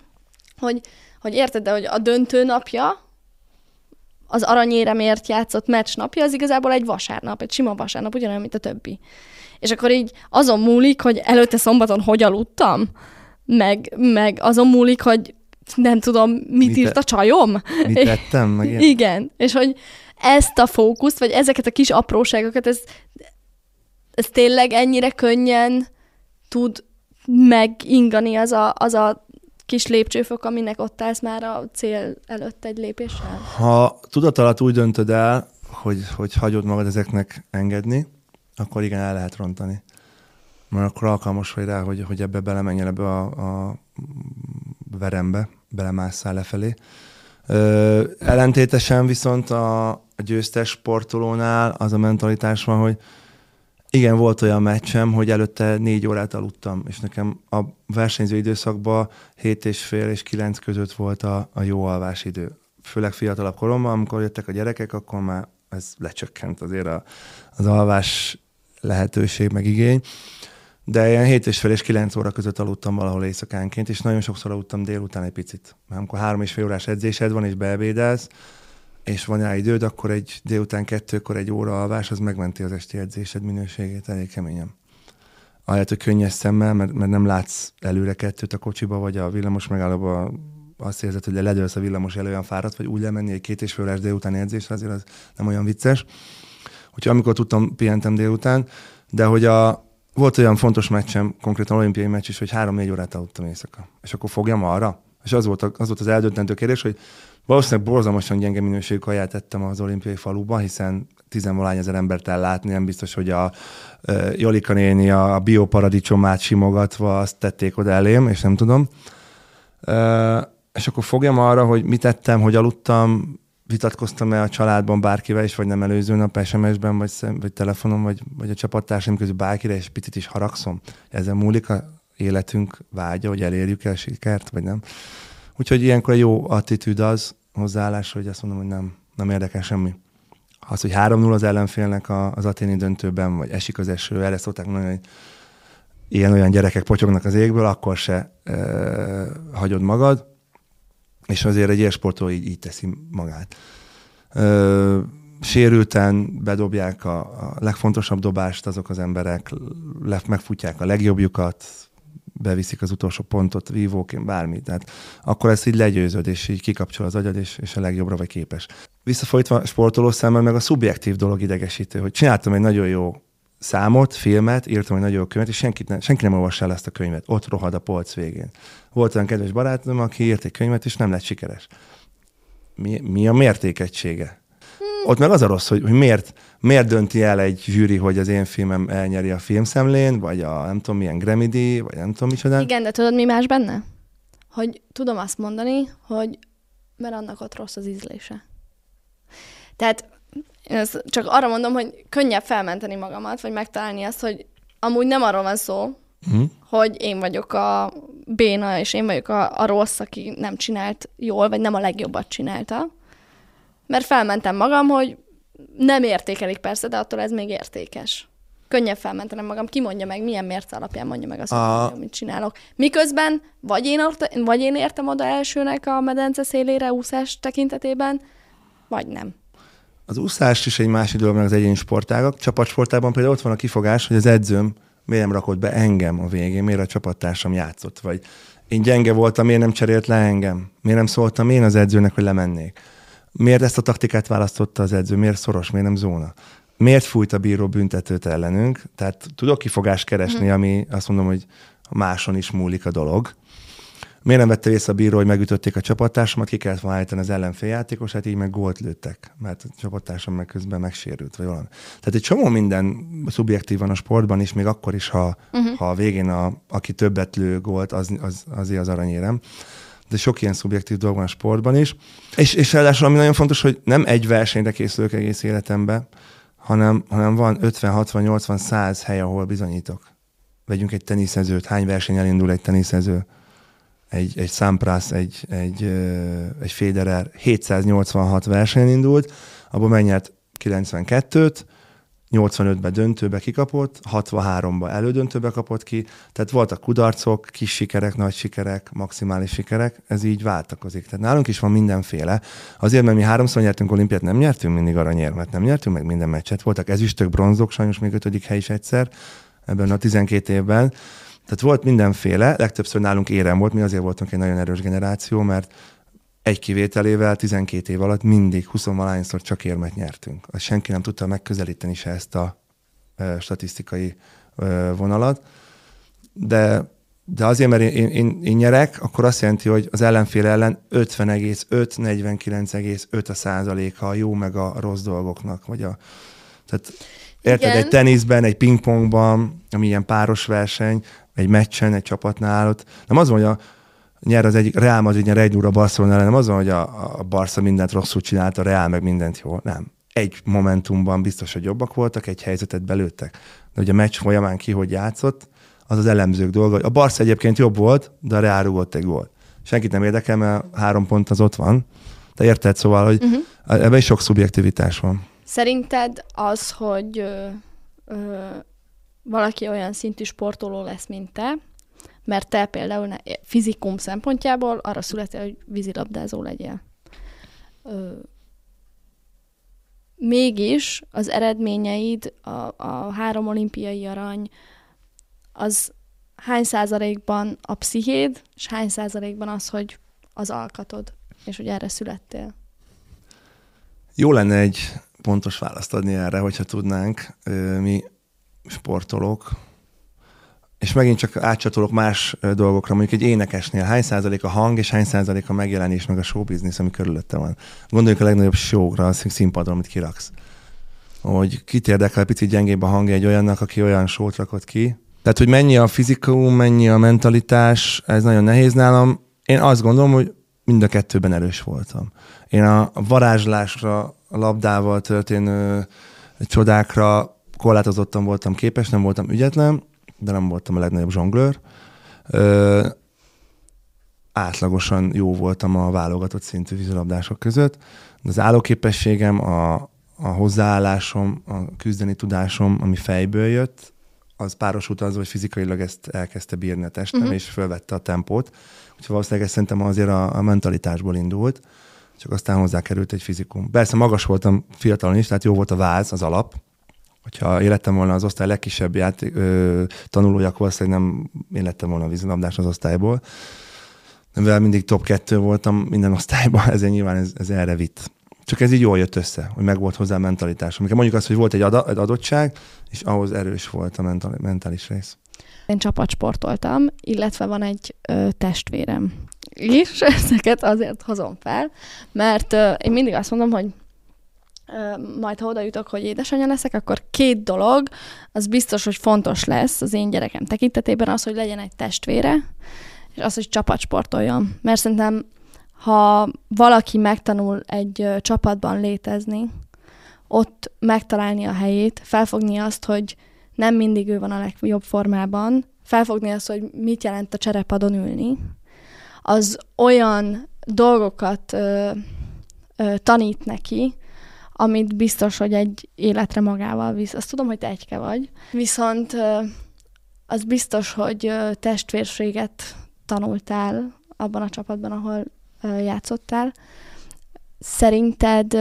hogy, hogy érted, de hogy a döntő napja, az aranyéremért játszott meccs napja, az igazából egy vasárnap, egy sima vasárnap, ugyanolyan, mint a többi. És akkor így azon múlik, hogy előtte szombaton hogy aludtam, meg, meg azon múlik, hogy nem tudom, mit, mit írt a csajom. Mit tettem? Meg ilyen? Igen, és hogy ezt a fókuszt, vagy ezeket a kis apróságokat, ez, ez tényleg ennyire könnyen tud megingani az a, az a kis lépcsőfok, aminek ott állsz már a cél előtt egy lépéssel? Ha tudat alatt úgy döntöd el, hogy, hogy hagyod magad ezeknek engedni, akkor igen, el lehet rontani. Mert akkor alkalmas vagy rá, hogy, hogy ebbe belemenjen ebbe a, a verembe, belemásszál lefelé. Ö, ellentétesen viszont a, a győztes sportolónál az a mentalitás van, hogy igen, volt olyan meccsem, hogy előtte négy órát aludtam, és nekem a versenyző időszakban 7 és fél és 9 között volt a, a jó alvásidő. Főleg fiatalabb koromban, amikor jöttek a gyerekek, akkor már ez lecsökkent azért a, az alvás lehetőség, meg igény. De ilyen 7 és fél és 9 óra között aludtam valahol éjszakánként, és nagyon sokszor aludtam délután egy picit. Mert amikor három és fél órás edzésed van, és beebédelsz, és van rá időd, akkor egy délután kettőkor egy óra alvás, az megmenti az esti edzésed minőségét elég keményen. Ahelyett, hogy könnyes szemmel, mert, mert nem látsz előre kettőt a kocsiba, vagy a villamos megállóba azt érzed, hogy ledőlsz a villamos elő olyan fáradt, vagy úgy lemenni egy két és fél órás délután edzésre, azért az nem olyan vicces. Úgyhogy amikor tudtam, pihentem délután, de hogy a, volt olyan fontos meccsem, konkrétan olimpiai meccs is, hogy három-négy órát aludtam éjszaka. És akkor fogjam arra. És az volt, az volt az eldöntendő kérdés, hogy Valószínűleg borzalmasan gyenge minőségű kaját tettem az olimpiai faluba, hiszen tizenvalány ezer embert ellátni, nem biztos, hogy a uh, Jolika néni a bioparadicsomát simogatva azt tették oda elém, és nem tudom. Uh, és akkor fogjam arra, hogy mit tettem, hogy aludtam, vitatkoztam-e a családban bárkivel is, vagy nem előző nap SMS-ben, vagy, vagy telefonon, vagy, vagy a csapattársaim közül bárkire, és picit is haragszom. Ezen múlik a életünk vágya, hogy elérjük el sikert, vagy nem. Úgyhogy ilyenkor jó attitűd az, hozzáállás, hogy azt mondom, hogy nem, nem érdekel semmi. Az, hogy 3-0 az ellenfélnek az aténi döntőben, vagy esik az eső, erre szokták mondani, hogy ilyen-olyan gyerekek potyognak az égből, akkor se e, hagyod magad, és azért egy ilyen sportoló így, így teszi magát. E, sérülten bedobják a, a legfontosabb dobást azok az emberek, megfutják a legjobbjukat, beviszik az utolsó pontot vívóként, bármi. Tehát akkor ezt így legyőzöd, és így kikapcsol az agyad, és, és a legjobbra vagy képes. Visszafolytva sportoló szemmel meg a szubjektív dolog idegesítő, hogy csináltam egy nagyon jó számot, filmet, írtam egy nagyon jó könyvet, és senki, ne, senki nem olvassa el ezt a könyvet. Ott rohad a polc végén. Volt olyan kedves barátom, aki írt egy könyvet, és nem lett sikeres. Mi, mi a mértékegysége? ott meg az a rossz, hogy, hogy miért, miért dönti el egy zsűri, hogy az én filmem elnyeri a filmszemlén, vagy a nem tudom milyen Grammy vagy nem tudom micsoda. Igen, de tudod mi más benne? Hogy tudom azt mondani, hogy mert annak ott rossz az ízlése. Tehát én ezt csak arra mondom, hogy könnyebb felmenteni magamat, vagy megtalálni azt, hogy amúgy nem arról van szó, hm. hogy én vagyok a béna, és én vagyok a, a rossz, aki nem csinált jól, vagy nem a legjobbat csinálta, mert felmentem magam, hogy nem értékelik persze, de attól ez még értékes. Könnyebb felmentenem magam, ki mondja meg, milyen mérce alapján mondja meg azt, a... hogy mit csinálok. Miközben vagy én, vagy én értem oda elsőnek a medence szélére úszás tekintetében, vagy nem. Az úszás is egy másik dolog, az egyéni sportágak. Csapatsportában például ott van a kifogás, hogy az edzőm miért nem rakott be engem a végén, miért a csapattársam játszott, vagy én gyenge voltam, miért nem cserélt le engem, miért nem szóltam én az edzőnek, hogy lemennék. Miért ezt a taktikát választotta az edző? Miért szoros? Miért nem zóna? Miért fújt a bíró büntetőt ellenünk? Tehát tudok kifogást keresni, hmm. ami azt mondom, hogy máson is múlik a dolog. Miért nem vette észre a bíró, hogy megütötték a csapattársamat, ki kellett volna állítani az ellenféljátékos, hát így meg gólt lőttek, mert a csapattársam meg közben megsérült, vagy valami. Tehát egy csomó minden szubjektív van a sportban is, még akkor is, ha, uh-huh. ha a végén a, aki többet lő gólt, az, az, azért az aranyérem de sok ilyen szubjektív dolog van a sportban is. És, és ráadásul ami nagyon fontos, hogy nem egy versenyre készülök egész életembe, hanem, hanem van 50, 60, 80, 100 hely, ahol bizonyítok. Vegyünk egy teniszezőt, hány verseny elindul egy teniszező, egy, egy Sampras, egy, egy, egy Federer 786 verseny indult, abban megnyert 92-t, 85-ben döntőbe kikapott, 63-ba elődöntőbe kapott ki, tehát voltak kudarcok, kis sikerek, nagy sikerek, maximális sikerek, ez így váltakozik. Tehát nálunk is van mindenféle. Azért, mert mi háromszor nyertünk olimpiát, nem nyertünk mindig aranyérmet, nem nyertünk meg minden meccset. Voltak ezüstök, bronzok, sajnos még ötödik hely is egyszer ebben a 12 évben. Tehát volt mindenféle, legtöbbször nálunk érem volt, mi azért voltunk egy nagyon erős generáció, mert egy kivételével 12 év alatt mindig 20 valányszor csak érmet nyertünk. Azt senki nem tudta megközelíteni se ezt a statisztikai vonalat. De, de azért, mert én, én, én nyerek, akkor azt jelenti, hogy az ellenfél ellen 50,5-49,5 a százaléka a jó meg a rossz dolgoknak. Vagy a, tehát érted, Igen. egy teniszben, egy pingpongban, ami ilyen páros verseny, egy meccsen, egy csapatnál, ott nem az van, hogy a, nyer az egyik, Real Madrid nyer egy óra Barcelona ellen, nem az van, hogy a, a Barca mindent rosszul csinálta, a Real meg mindent jól. Nem. Egy momentumban biztos, hogy jobbak voltak, egy helyzetet belőttek. De ugye a meccs folyamán ki, hogy játszott, az az elemzők dolga. A Barca egyébként jobb volt, de a Real rúgott egy gólt. Senkit nem érdekel, mert három pont az ott van. De érted, szóval, hogy uh-huh. ebben is sok szubjektivitás van. Szerinted az, hogy ö, ö, valaki olyan szintű sportoló lesz, mint te, mert te például ne, fizikum szempontjából arra születél, hogy vízilabdázó legyél. Ö, mégis az eredményeid, a, a három olimpiai arany, az hány százalékban a pszichéd, és hány százalékban az, hogy az alkatod, és hogy erre születtél? Jó lenne egy pontos választ adni erre, hogyha tudnánk. Mi sportolók, és megint csak átcsatolok más dolgokra, mondjuk egy énekesnél hány százalék a hang, és hány százalék a megjelenés, meg a showbiznisz, ami körülötte van. Gondoljuk a legnagyobb showra, a színpadra, amit kiraksz. Hogy kit érdekel, picit gyengébb a hangja egy olyannak, aki olyan sót rakott ki. Tehát, hogy mennyi a fizikum, mennyi a mentalitás, ez nagyon nehéz nálam. Én azt gondolom, hogy mind a kettőben erős voltam. Én a varázslásra, labdával történő csodákra korlátozottan voltam képes, nem voltam ügyetlen, de nem voltam a legnagyobb zsonglőr. Ö, átlagosan jó voltam a válogatott szintű vízilabdások között, az állóképességem, a, a hozzáállásom, a küzdeni tudásom, ami fejből jött, az párosult az, hogy fizikailag ezt elkezdte bírni a testem, uh-huh. és fölvette a tempót. Úgyhogy valószínűleg ez szerintem azért a, a mentalitásból indult, csak aztán hozzá került egy fizikum. Persze magas voltam fiatalon is, tehát jó volt a váz, az alap, hogyha élettem volna az osztály legkisebb játék, ö, tanulója, akkor valószínűleg nem én lettem a vízilabdás az osztályból. Mivel mindig top kettő voltam minden osztályban, ezért nyilván ez, ez erre vitt. Csak ez így jól jött össze, hogy meg volt hozzá a mentalitás. Amikor mondjuk azt, hogy volt egy, ad- egy adottság, és ahhoz erős volt a mental- mentális rész. Én csapatsportoltam, illetve van egy ö, testvérem is, ezeket azért hozom fel, mert ö, én mindig azt mondom, hogy majd ha oda jutok, hogy édesanyja leszek, akkor két dolog, az biztos, hogy fontos lesz az én gyerekem tekintetében, az, hogy legyen egy testvére, és az, hogy csapatsportoljon. Mert szerintem, ha valaki megtanul egy csapatban létezni, ott megtalálni a helyét, felfogni azt, hogy nem mindig ő van a legjobb formában, felfogni azt, hogy mit jelent a cserepadon ülni, az olyan dolgokat ö, ö, tanít neki, amit biztos, hogy egy életre magával visz. Azt tudom, hogy te egyke vagy. Viszont az biztos, hogy testvérséget tanultál abban a csapatban, ahol játszottál. Szerinted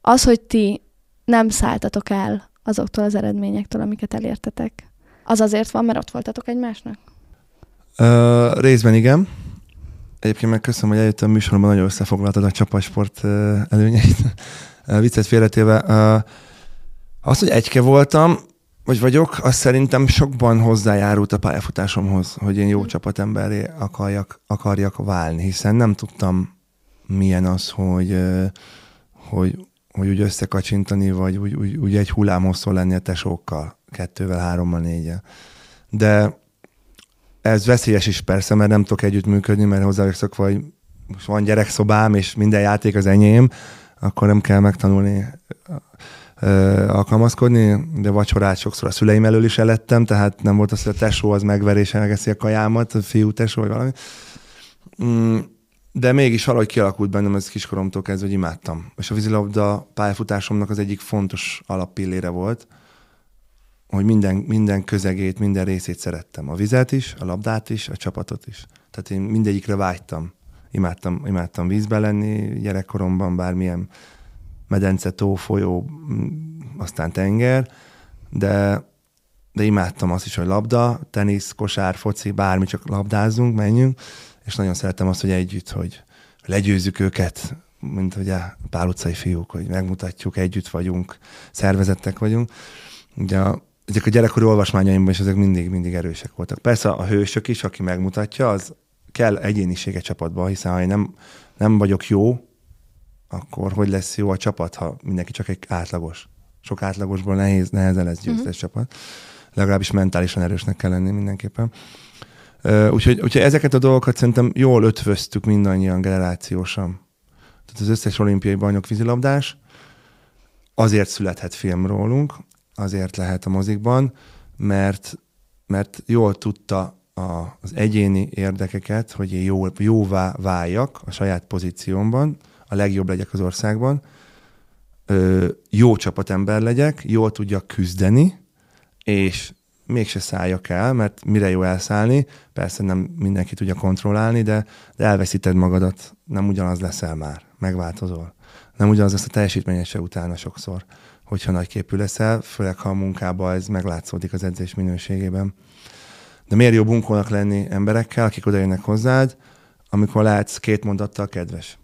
az, hogy ti nem szálltatok el azoktól az eredményektől, amiket elértetek, az azért van, mert ott voltatok egymásnak? Uh, részben igen Egyébként meg köszönöm, hogy eljöttem a műsorban, nagyon összefoglaltad a csapasport előnyeit. Viccet félretéve. Az, hogy egyke voltam, vagy vagyok, az szerintem sokban hozzájárult a pályafutásomhoz, hogy én jó mm. csapatemberé akarjak, akarjak válni, hiszen nem tudtam, milyen az, hogy, hogy, hogy úgy összekacsintani, vagy úgy, úgy, úgy egy hullámhosszú lenni a tesókkal, kettővel, hárommal, négyel. De ez veszélyes is persze, mert nem tudok együttműködni, mert hozzá szokva, hogy most van gyerekszobám, és minden játék az enyém, akkor nem kell megtanulni ö, alkalmazkodni, de vacsorát sokszor a szüleim elől is elettem, tehát nem volt az, hogy a tesó az megver és elgeszi a kajámat, a fiú tesó, vagy valami. Mm, de mégis valahogy kialakult bennem ez kiskoromtól kezdve, hogy imádtam. És a vízilabda pályafutásomnak az egyik fontos alappillére volt, hogy minden, minden közegét, minden részét szerettem. A vizet is, a labdát is, a csapatot is. Tehát én mindegyikre vágytam. Imádtam, imádtam vízbe lenni gyerekkoromban, bármilyen medence, tó, folyó, aztán tenger, de, de imádtam azt is, hogy labda, tenisz, kosár, foci, bármi, csak labdázunk, menjünk, és nagyon szerettem azt, hogy együtt, hogy legyőzzük őket, mint ugye pál utcai fiúk, hogy megmutatjuk, együtt vagyunk, szervezettek vagyunk. Ugye a, ezek a gyerekkori olvasmányaimban is ezek mindig, mindig erősek voltak. Persze a hősök is, aki megmutatja, az kell egyénisége csapatba, hiszen ha én nem, nem vagyok jó, akkor hogy lesz jó a csapat, ha mindenki csak egy átlagos. Sok átlagosból nehéz, nehezen lesz győztes uh-huh. csapat. Legalábbis mentálisan erősnek kell lenni mindenképpen. Úgyhogy, úgyhogy ezeket a dolgokat szerintem jól ötvöztük mindannyian generációsan. Tehát az összes olimpiai bajnok vízilabdás azért születhet film rólunk, azért lehet a mozikban, mert, mert jól tudta a, az egyéni érdekeket, hogy én jó, jóvá váljak a saját pozíciómban, a legjobb legyek az országban, ö, jó csapatember legyek, jól tudjak küzdeni, és mégse szálljak el, mert mire jó elszállni, persze nem mindenki tudja kontrollálni, de, de elveszíted magadat, nem ugyanaz leszel már, megváltozol. Nem ugyanaz lesz a teljesítményese utána sokszor, hogyha nagyképű leszel, főleg ha a munkában ez meglátszódik az edzés minőségében. De miért jó bunkónak lenni emberekkel, akik odaérnek hozzád, amikor látsz két mondattal kedves.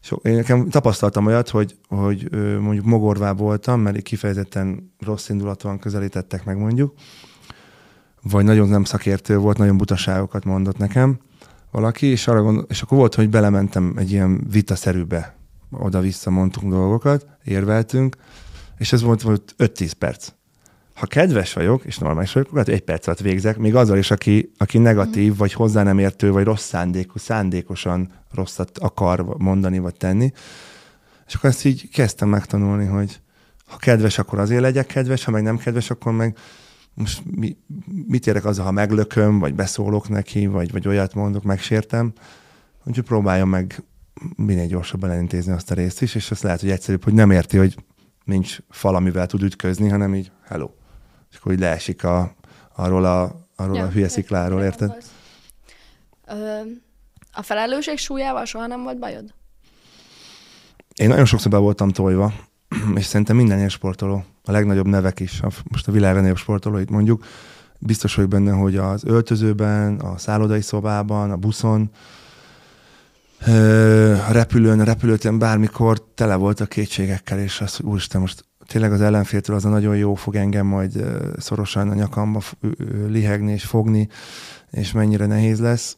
So, én nekem tapasztaltam olyat, hogy, hogy mondjuk mogorvá voltam, mert kifejezetten rossz indulatúan közelítettek meg mondjuk, vagy nagyon nem szakértő volt, nagyon butaságokat mondott nekem valaki, és, arra gondol, és akkor volt, hogy belementem egy ilyen vitaszerűbe, oda-vissza mondtunk dolgokat, érveltünk, és ez volt, volt 5-10 perc ha kedves vagyok, és normális vagyok, akkor egy perc alatt végzek, még azzal is, aki, aki negatív, vagy hozzá nem értő, vagy rossz szándékú, szándékosan rosszat akar mondani, vagy tenni. És akkor ezt így kezdtem megtanulni, hogy ha kedves, akkor azért legyek kedves, ha meg nem kedves, akkor meg most mi, mit érek azzal, ha meglököm, vagy beszólok neki, vagy, vagy olyat mondok, megsértem. Úgyhogy próbáljam meg minél gyorsabban elintézni azt a részt is, és azt lehet, hogy egyszerűbb, hogy nem érti, hogy nincs fal, amivel tud ütközni, hanem így hello és akkor így leesik a, arról a, arról ja, a hülye szikláról, érted? Ö, a felelősség súlyával soha nem volt bajod? Én nagyon sokszor be voltam tojva, és szerintem minden ilyen sportoló, a legnagyobb nevek is, a, most a világ legnagyobb sportolóit mondjuk, biztos vagyok benne, hogy az öltözőben, a szállodai szobában, a buszon, a repülőn, a repülőtlen bármikor tele volt a kétségekkel, és az, hogy úristen, most tényleg az ellenféltől az a nagyon jó fog engem majd szorosan a nyakamba lihegni és fogni, és mennyire nehéz lesz,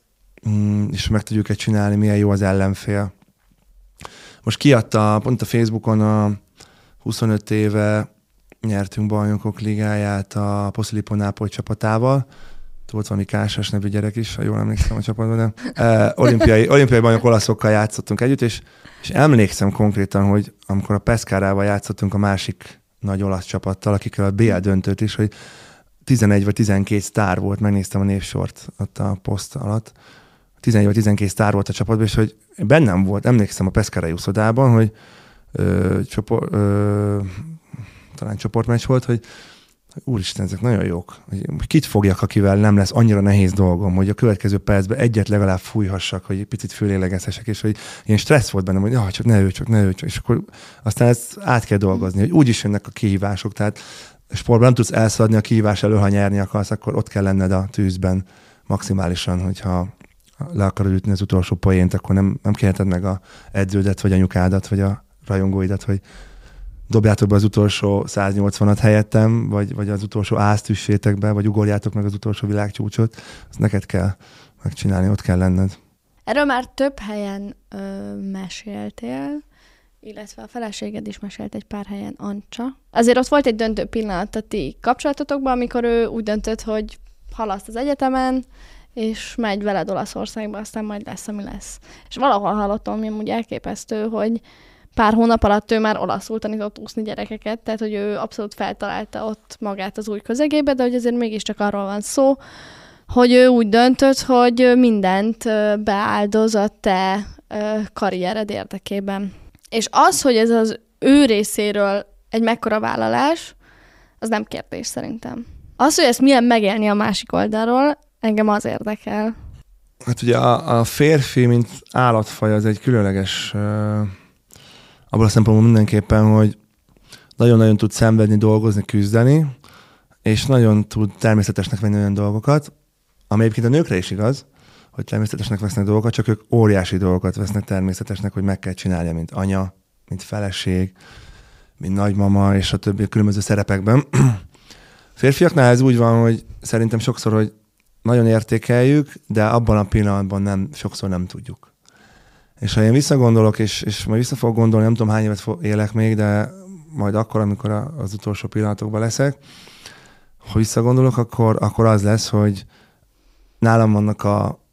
mm, és meg tudjuk-e csinálni, milyen jó az ellenfél. Most kiadta pont a Facebookon a 25 éve nyertünk bajnokok ligáját a Poszilipo csapatával, volt valami Kásás nevű gyerek is, ha jól emlékszem a csapatban, de uh, olimpiai, olimpiai bajnok olaszokkal játszottunk együtt, és, és emlékszem konkrétan, hogy amikor a Peszkárával játszottunk a másik nagy olasz csapattal, akikkel a BL döntőt is, hogy 11 vagy 12 sztár volt, megnéztem a névsort ott a poszt alatt, 11 vagy 12 sztár volt a csapatban, és hogy bennem volt, emlékszem a Peszkárai úszodában, hogy ö, csopor, ö, talán csoportmeccs volt, hogy úristen, ezek nagyon jók. Kit fogjak, akivel nem lesz annyira nehéz dolgom, hogy a következő percben egyet legalább fújhassak, hogy egy picit fölélegezhessek, és hogy ilyen stressz volt bennem, hogy ah, csak ne ő, csak ne ő, csak. És akkor aztán ezt át kell dolgozni, hogy úgy is jönnek a kihívások, tehát sportban nem tudsz elszaladni a kihívás elől, ha nyerni akarsz, akkor ott kell lenned a tűzben maximálisan, hogyha le akarod ütni az utolsó poént, akkor nem, nem kérheted meg a edződet, vagy anyukádat, vagy a rajongóidat, hogy dobjátok be az utolsó 180-at helyettem, vagy, vagy az utolsó ázt be, vagy ugorjátok meg az utolsó világcsúcsot, azt neked kell megcsinálni, ott kell lenned. Erről már több helyen ö, meséltél, illetve a feleséged is mesélt egy pár helyen, Ancsa. Azért ott volt egy döntő pillanat a ti kapcsolatotokban, amikor ő úgy döntött, hogy halaszt az egyetemen, és megy veled Olaszországba, aztán majd lesz, ami lesz. És valahol hallottam, ami úgy elképesztő, hogy pár hónap alatt ő már olaszul tanított úszni gyerekeket, tehát hogy ő abszolút feltalálta ott magát az új közegébe, de hogy azért mégiscsak arról van szó, hogy ő úgy döntött, hogy mindent beáldoz a te karriered érdekében. És az, hogy ez az ő részéről egy mekkora vállalás, az nem kérdés szerintem. Az, hogy ezt milyen megélni a másik oldalról, engem az érdekel. Hát ugye a, a férfi, mint állatfaj, az egy különleges abban a szempontból mindenképpen, hogy nagyon-nagyon tud szenvedni, dolgozni, küzdeni, és nagyon tud természetesnek venni olyan dolgokat, ami egyébként a nőkre is igaz, hogy természetesnek vesznek dolgokat, csak ők óriási dolgokat vesznek természetesnek, hogy meg kell csinálja, mint anya, mint feleség, mint nagymama, és a többi különböző szerepekben. Férfiaknál ez úgy van, hogy szerintem sokszor, hogy nagyon értékeljük, de abban a pillanatban nem, sokszor nem tudjuk. És ha én visszagondolok, és, és majd vissza fogok gondolni, nem tudom hány évet élek még, de majd akkor, amikor az utolsó pillanatokban leszek, ha visszagondolok, akkor, akkor az lesz, hogy nálam vannak a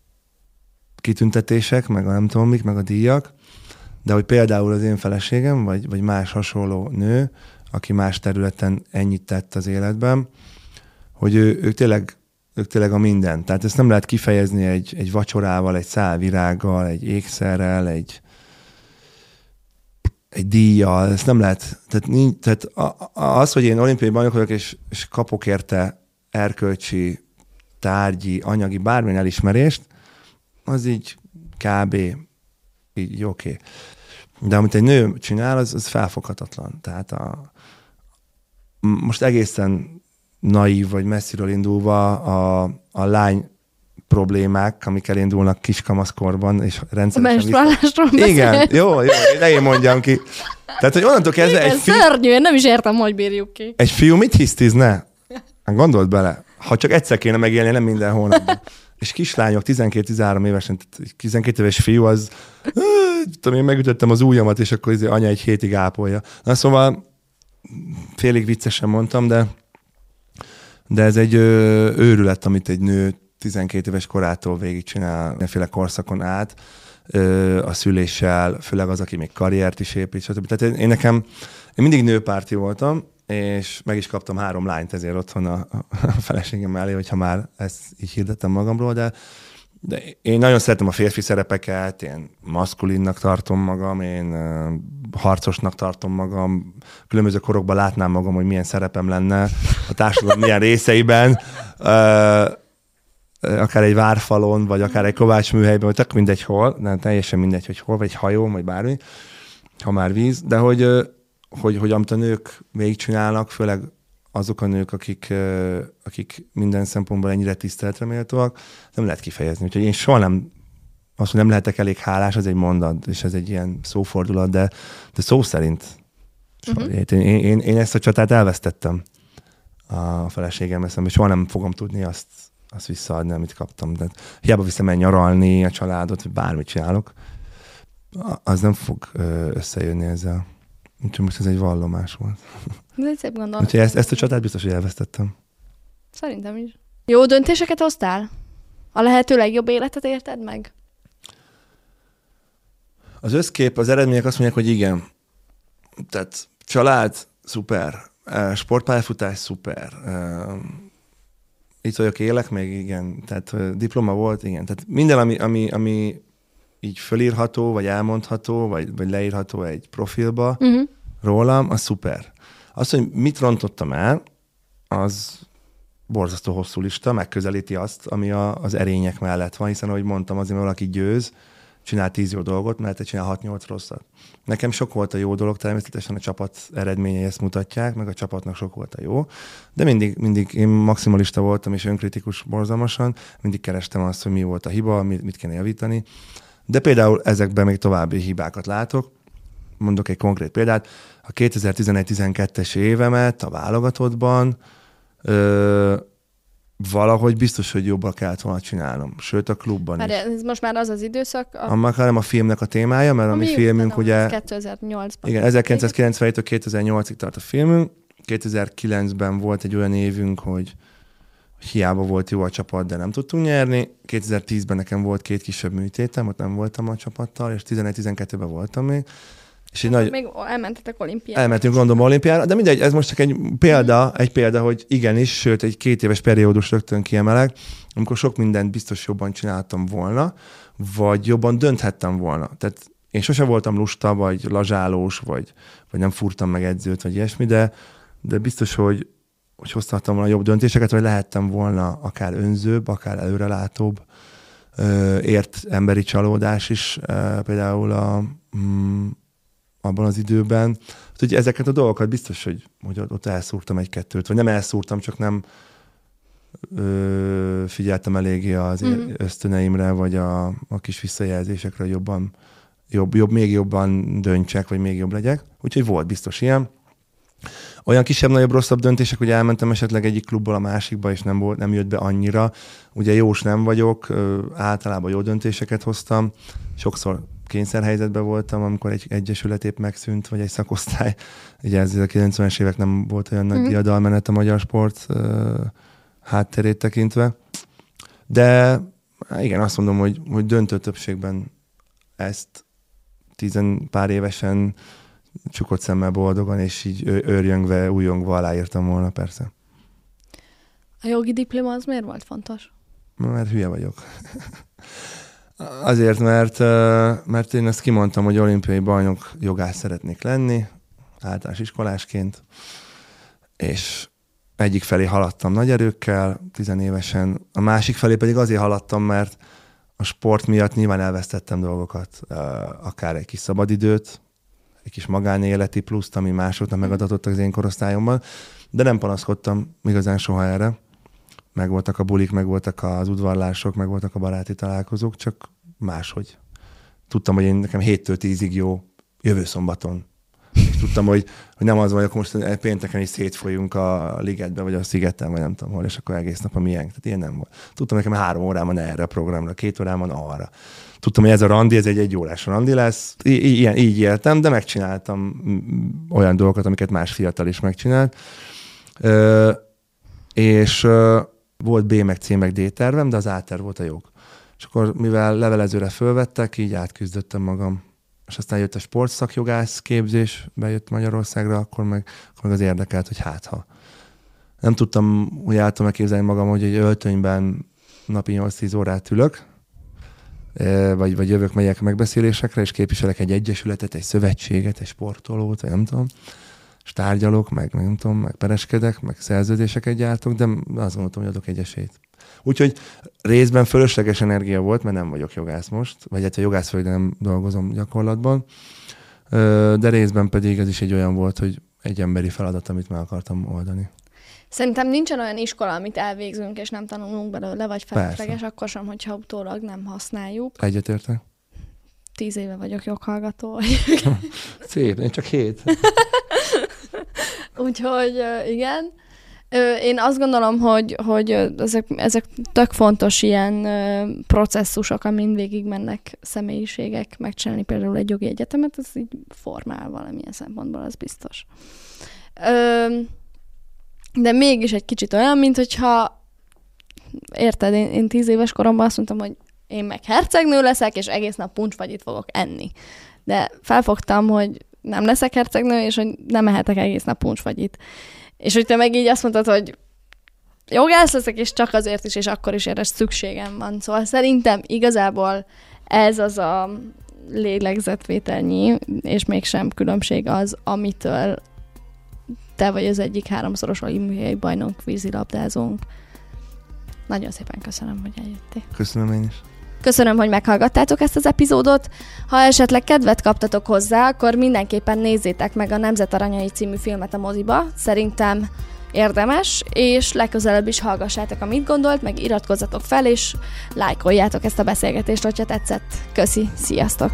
kitüntetések, meg a nem tudom mik, meg a díjak, de hogy például az én feleségem, vagy, vagy más hasonló nő, aki más területen ennyit tett az életben, hogy ő, ők, tényleg, ők tényleg a minden. Tehát ezt nem lehet kifejezni egy, egy vacsorával, egy szál virággal, egy ékszerrel, egy, egy díjjal, ezt nem lehet. Tehát, nincs, tehát az, hogy én olimpiai bajnok vagyok, és, és kapok érte erkölcsi, tárgyi, anyagi, bármilyen elismerést, az így kb. így oké. Okay. De amit egy nő csinál, az, az felfoghatatlan. Tehát a, most egészen naív vagy messziről indulva a, a lány problémák, amik elindulnak kiskamaszkorban, és rendszeresen... A Igen, jó, jó, de én mondjam ki. Tehát, hogy onnantól kezdve Igen, egy fiú... szörnyű, én nem is értem, hogy bírjuk ki. Egy fiú mit hisztizne? Hát gondold bele, ha csak egyszer kéne megélni, nem minden hónapban. És kislányok, 12-13 évesen, 12 éves fiú, az tudom, én megütöttem az ujjamat, és akkor az anya egy hétig ápolja. Na szóval félig viccesen mondtam, de de ez egy ö, őrület, amit egy nő 12 éves korától végigcsinál, mindenféle korszakon át, ö, a szüléssel, főleg az, aki még karriert is épít, stb. Tehát én, én nekem, én mindig nőpárti voltam, és meg is kaptam három lányt ezért otthon a, a feleségem mellé, hogyha már ezt így hirdettem magamról, de, de én nagyon szeretem a férfi szerepeket, én maszkulinnak tartom magam, én harcosnak tartom magam, különböző korokban látnám magam, hogy milyen szerepem lenne a társadalom milyen részeiben, akár egy várfalon, vagy akár egy Kovács műhelyben, vagy tök mindegy hol, nem teljesen mindegy, hogy hol, vagy egy hajó, vagy bármi, ha már víz, de hogy hogy, hogy amit a nők végigcsinálnak, főleg azok a nők, akik, akik minden szempontból ennyire tiszteletre méltóak, nem lehet kifejezni. Úgyhogy én soha nem azt, hogy nem lehetek elég hálás, az egy mondat, és ez egy ilyen szófordulat, de, de szó szerint. Uh-huh. Én, én, én, ezt a csatát elvesztettem a feleségem eszembe, és soha nem fogom tudni azt, azt visszaadni, amit kaptam. De hiába viszem el nyaralni a családot, vagy bármit csinálok, az nem fog összejönni ezzel. Úgyhogy most ez egy vallomás volt. Ez egy szép gondolat. Úgyhogy ezt, ezt a csatát biztos, hogy elvesztettem. Szerintem is. Jó döntéseket hoztál? A lehető legjobb életet érted meg? Az összkép, az eredmények azt mondják, hogy igen. Tehát család, szuper. Sportpályafutás, szuper. Itt vagyok, élek még, igen. Tehát diploma volt, igen. Tehát minden, ami, ami, ami így fölírható, vagy elmondható, vagy, vagy leírható egy profilba uh-huh. rólam, az szuper. Az, hogy mit rontottam el, az borzasztó hosszú lista, megközelíti azt, ami a, az erények mellett van, hiszen ahogy mondtam, azért, mert valaki győz, csinál tíz jó dolgot, mert csinál hat-nyolc rosszat. Nekem sok volt a jó dolog, természetesen a csapat eredményei ezt mutatják, meg a csapatnak sok volt a jó, de mindig, mindig én maximalista voltam, és önkritikus borzalmasan, mindig kerestem azt, hogy mi volt a hiba, mit, mit kéne javítani, de például ezekben még további hibákat látok. Mondok egy konkrét példát. A 2011-12-es évemet a válogatottban ö, valahogy biztos, hogy jobban kellett volna csinálnom. Sőt, a klubban Már is. ez most már az az időszak. A... Annak nem a filmnek a témája, mert a, a mi filmünk ugye... 2008-ban. Igen, 1997 2008-ig tart a filmünk. 2009-ben volt egy olyan évünk, hogy hiába volt jó a csapat, de nem tudtunk nyerni. 2010-ben nekem volt két kisebb műtétem, ott nem voltam a csapattal, és 11-12-ben voltam még. És egy nagy... Még elmentetek olimpiára. Elmentünk gondolom olimpiára, de mindegy, ez most csak egy példa, egy példa, hogy igenis, sőt, egy két éves periódus rögtön kiemelek, amikor sok mindent biztos jobban csináltam volna, vagy jobban dönthettem volna. Tehát én sose voltam lusta, vagy lazsálós, vagy, vagy nem furtam meg edzőt, vagy ilyesmi, de, de biztos, hogy hogy hozhattam volna jobb döntéseket, vagy lehettem volna akár önzőbb, akár előrelátóbb, ért emberi csalódás is. Például a, mm, abban az időben. Hogy ezeket a dolgokat biztos, hogy, hogy ott elszúrtam egy-kettőt, vagy nem elszúrtam, csak nem ö, figyeltem eléggé az mm-hmm. ösztöneimre, vagy a, a kis visszajelzésekre jobban, jobb, jobb, még jobban döntsek, vagy még jobb legyek. Úgyhogy volt biztos ilyen. Olyan kisebb-nagyobb rosszabb döntések, hogy elmentem esetleg egyik klubból a másikba, és nem, volt, nem jött be annyira. Ugye jós nem vagyok, általában jó döntéseket hoztam. Sokszor kényszerhelyzetben voltam, amikor egy egyesület épp megszűnt, vagy egy szakosztály. Ugye ez a 90-es évek nem volt olyan nagy mm. diadalmenet a magyar sport hátterét tekintve. De igen, azt mondom, hogy, hogy döntő többségben ezt tizen pár évesen csukott szemmel boldogan, és így őrjöngve, újongva aláírtam volna, persze. A jogi diploma az miért volt fontos? Mert hülye vagyok. Azért, mert, mert én ezt kimondtam, hogy olimpiai bajnok jogász szeretnék lenni, általános iskolásként, és egyik felé haladtam nagy erőkkel, tizenévesen, a másik felé pedig azért haladtam, mert a sport miatt nyilván elvesztettem dolgokat, akár egy kis szabadidőt, egy kis magánéleti pluszt, ami másoknak megadatott az én korosztályomban, de nem panaszkodtam igazán soha erre. Meg voltak a bulik, meg voltak az udvarlások, meg voltak a baráti találkozók, csak máshogy. Tudtam, hogy én nekem 7-től 10-ig jó jövő szombaton. És tudtam, hogy, hogy nem az vagy, akkor most pénteken is szétfolyunk a ligetbe, vagy a szigeten, vagy nem tudom hol, és akkor egész nap a miénk. Tehát ilyen nem volt. Tudtam, nekem három órám van erre a programra, két órám van arra tudtam, hogy ez a randi, ez egy egy órás randi lesz. I- ilyen, így éltem, de megcsináltam olyan dolgokat, amiket más fiatal is megcsinált. Ö, és ö, volt B meg C meg D tervem, de az A volt a jog. És akkor, mivel levelezőre fölvettek, így átküzdöttem magam. És aztán jött a sportszakjogász képzés, bejött Magyarországra, akkor meg, akkor meg az érdekelt, hogy hát ha. Nem tudtam, hogy el tudom képzelni magam, hogy egy öltönyben napi 8-10 órát ülök, vagy, vagy jövök, megyek megbeszélésekre, és képviselek egy egyesületet, egy szövetséget, egy sportolót, vagy nem tudom, és tárgyalok, meg nem tudom, meg pereskedek, meg szerződéseket gyártok, de azt gondoltam, hogy adok egy esélyt. Úgyhogy részben fölösleges energia volt, mert nem vagyok jogász most, vagy hát a jogász vagyok, de nem dolgozom gyakorlatban, de részben pedig ez is egy olyan volt, hogy egy emberi feladat, amit meg akartam oldani. Szerintem nincsen olyan iskola, amit elvégzünk, és nem tanulunk belőle, vagy felesleges, akkor sem, hogyha utólag nem használjuk. Egyetértek. Tíz éve vagyok joghallgató. Szép, én csak hét. Úgyhogy igen. Én azt gondolom, hogy, hogy ezek, ezek tök fontos ilyen processzusok, amin végig mennek személyiségek, megcsinálni például egy jogi egyetemet, ez így formál valamilyen szempontból, az biztos. Ö, de mégis egy kicsit olyan, mint hogyha érted, én, én tíz éves koromban azt mondtam, hogy én meg hercegnő leszek, és egész nap puncsfagyit fogok enni. De felfogtam, hogy nem leszek hercegnő, és hogy nem ehetek egész nap puncsfagyit. És hogy te meg így azt mondtad, hogy jogász leszek, és csak azért is, és akkor is erre szükségem van. Szóval szerintem igazából ez az a lélegzetvételnyi, és mégsem különbség az, amitől te vagy az egyik háromszoros olimpiai bajnok vízilabdázónk. Nagyon szépen köszönöm, hogy eljöttél. Köszönöm én is. Köszönöm, hogy meghallgattátok ezt az epizódot. Ha esetleg kedvet kaptatok hozzá, akkor mindenképpen nézzétek meg a Nemzet Aranyai című filmet a moziba. Szerintem érdemes, és legközelebb is hallgassátok, amit gondolt, meg iratkozzatok fel, és lájkoljátok ezt a beszélgetést, hogyha tetszett. Köszi, sziasztok!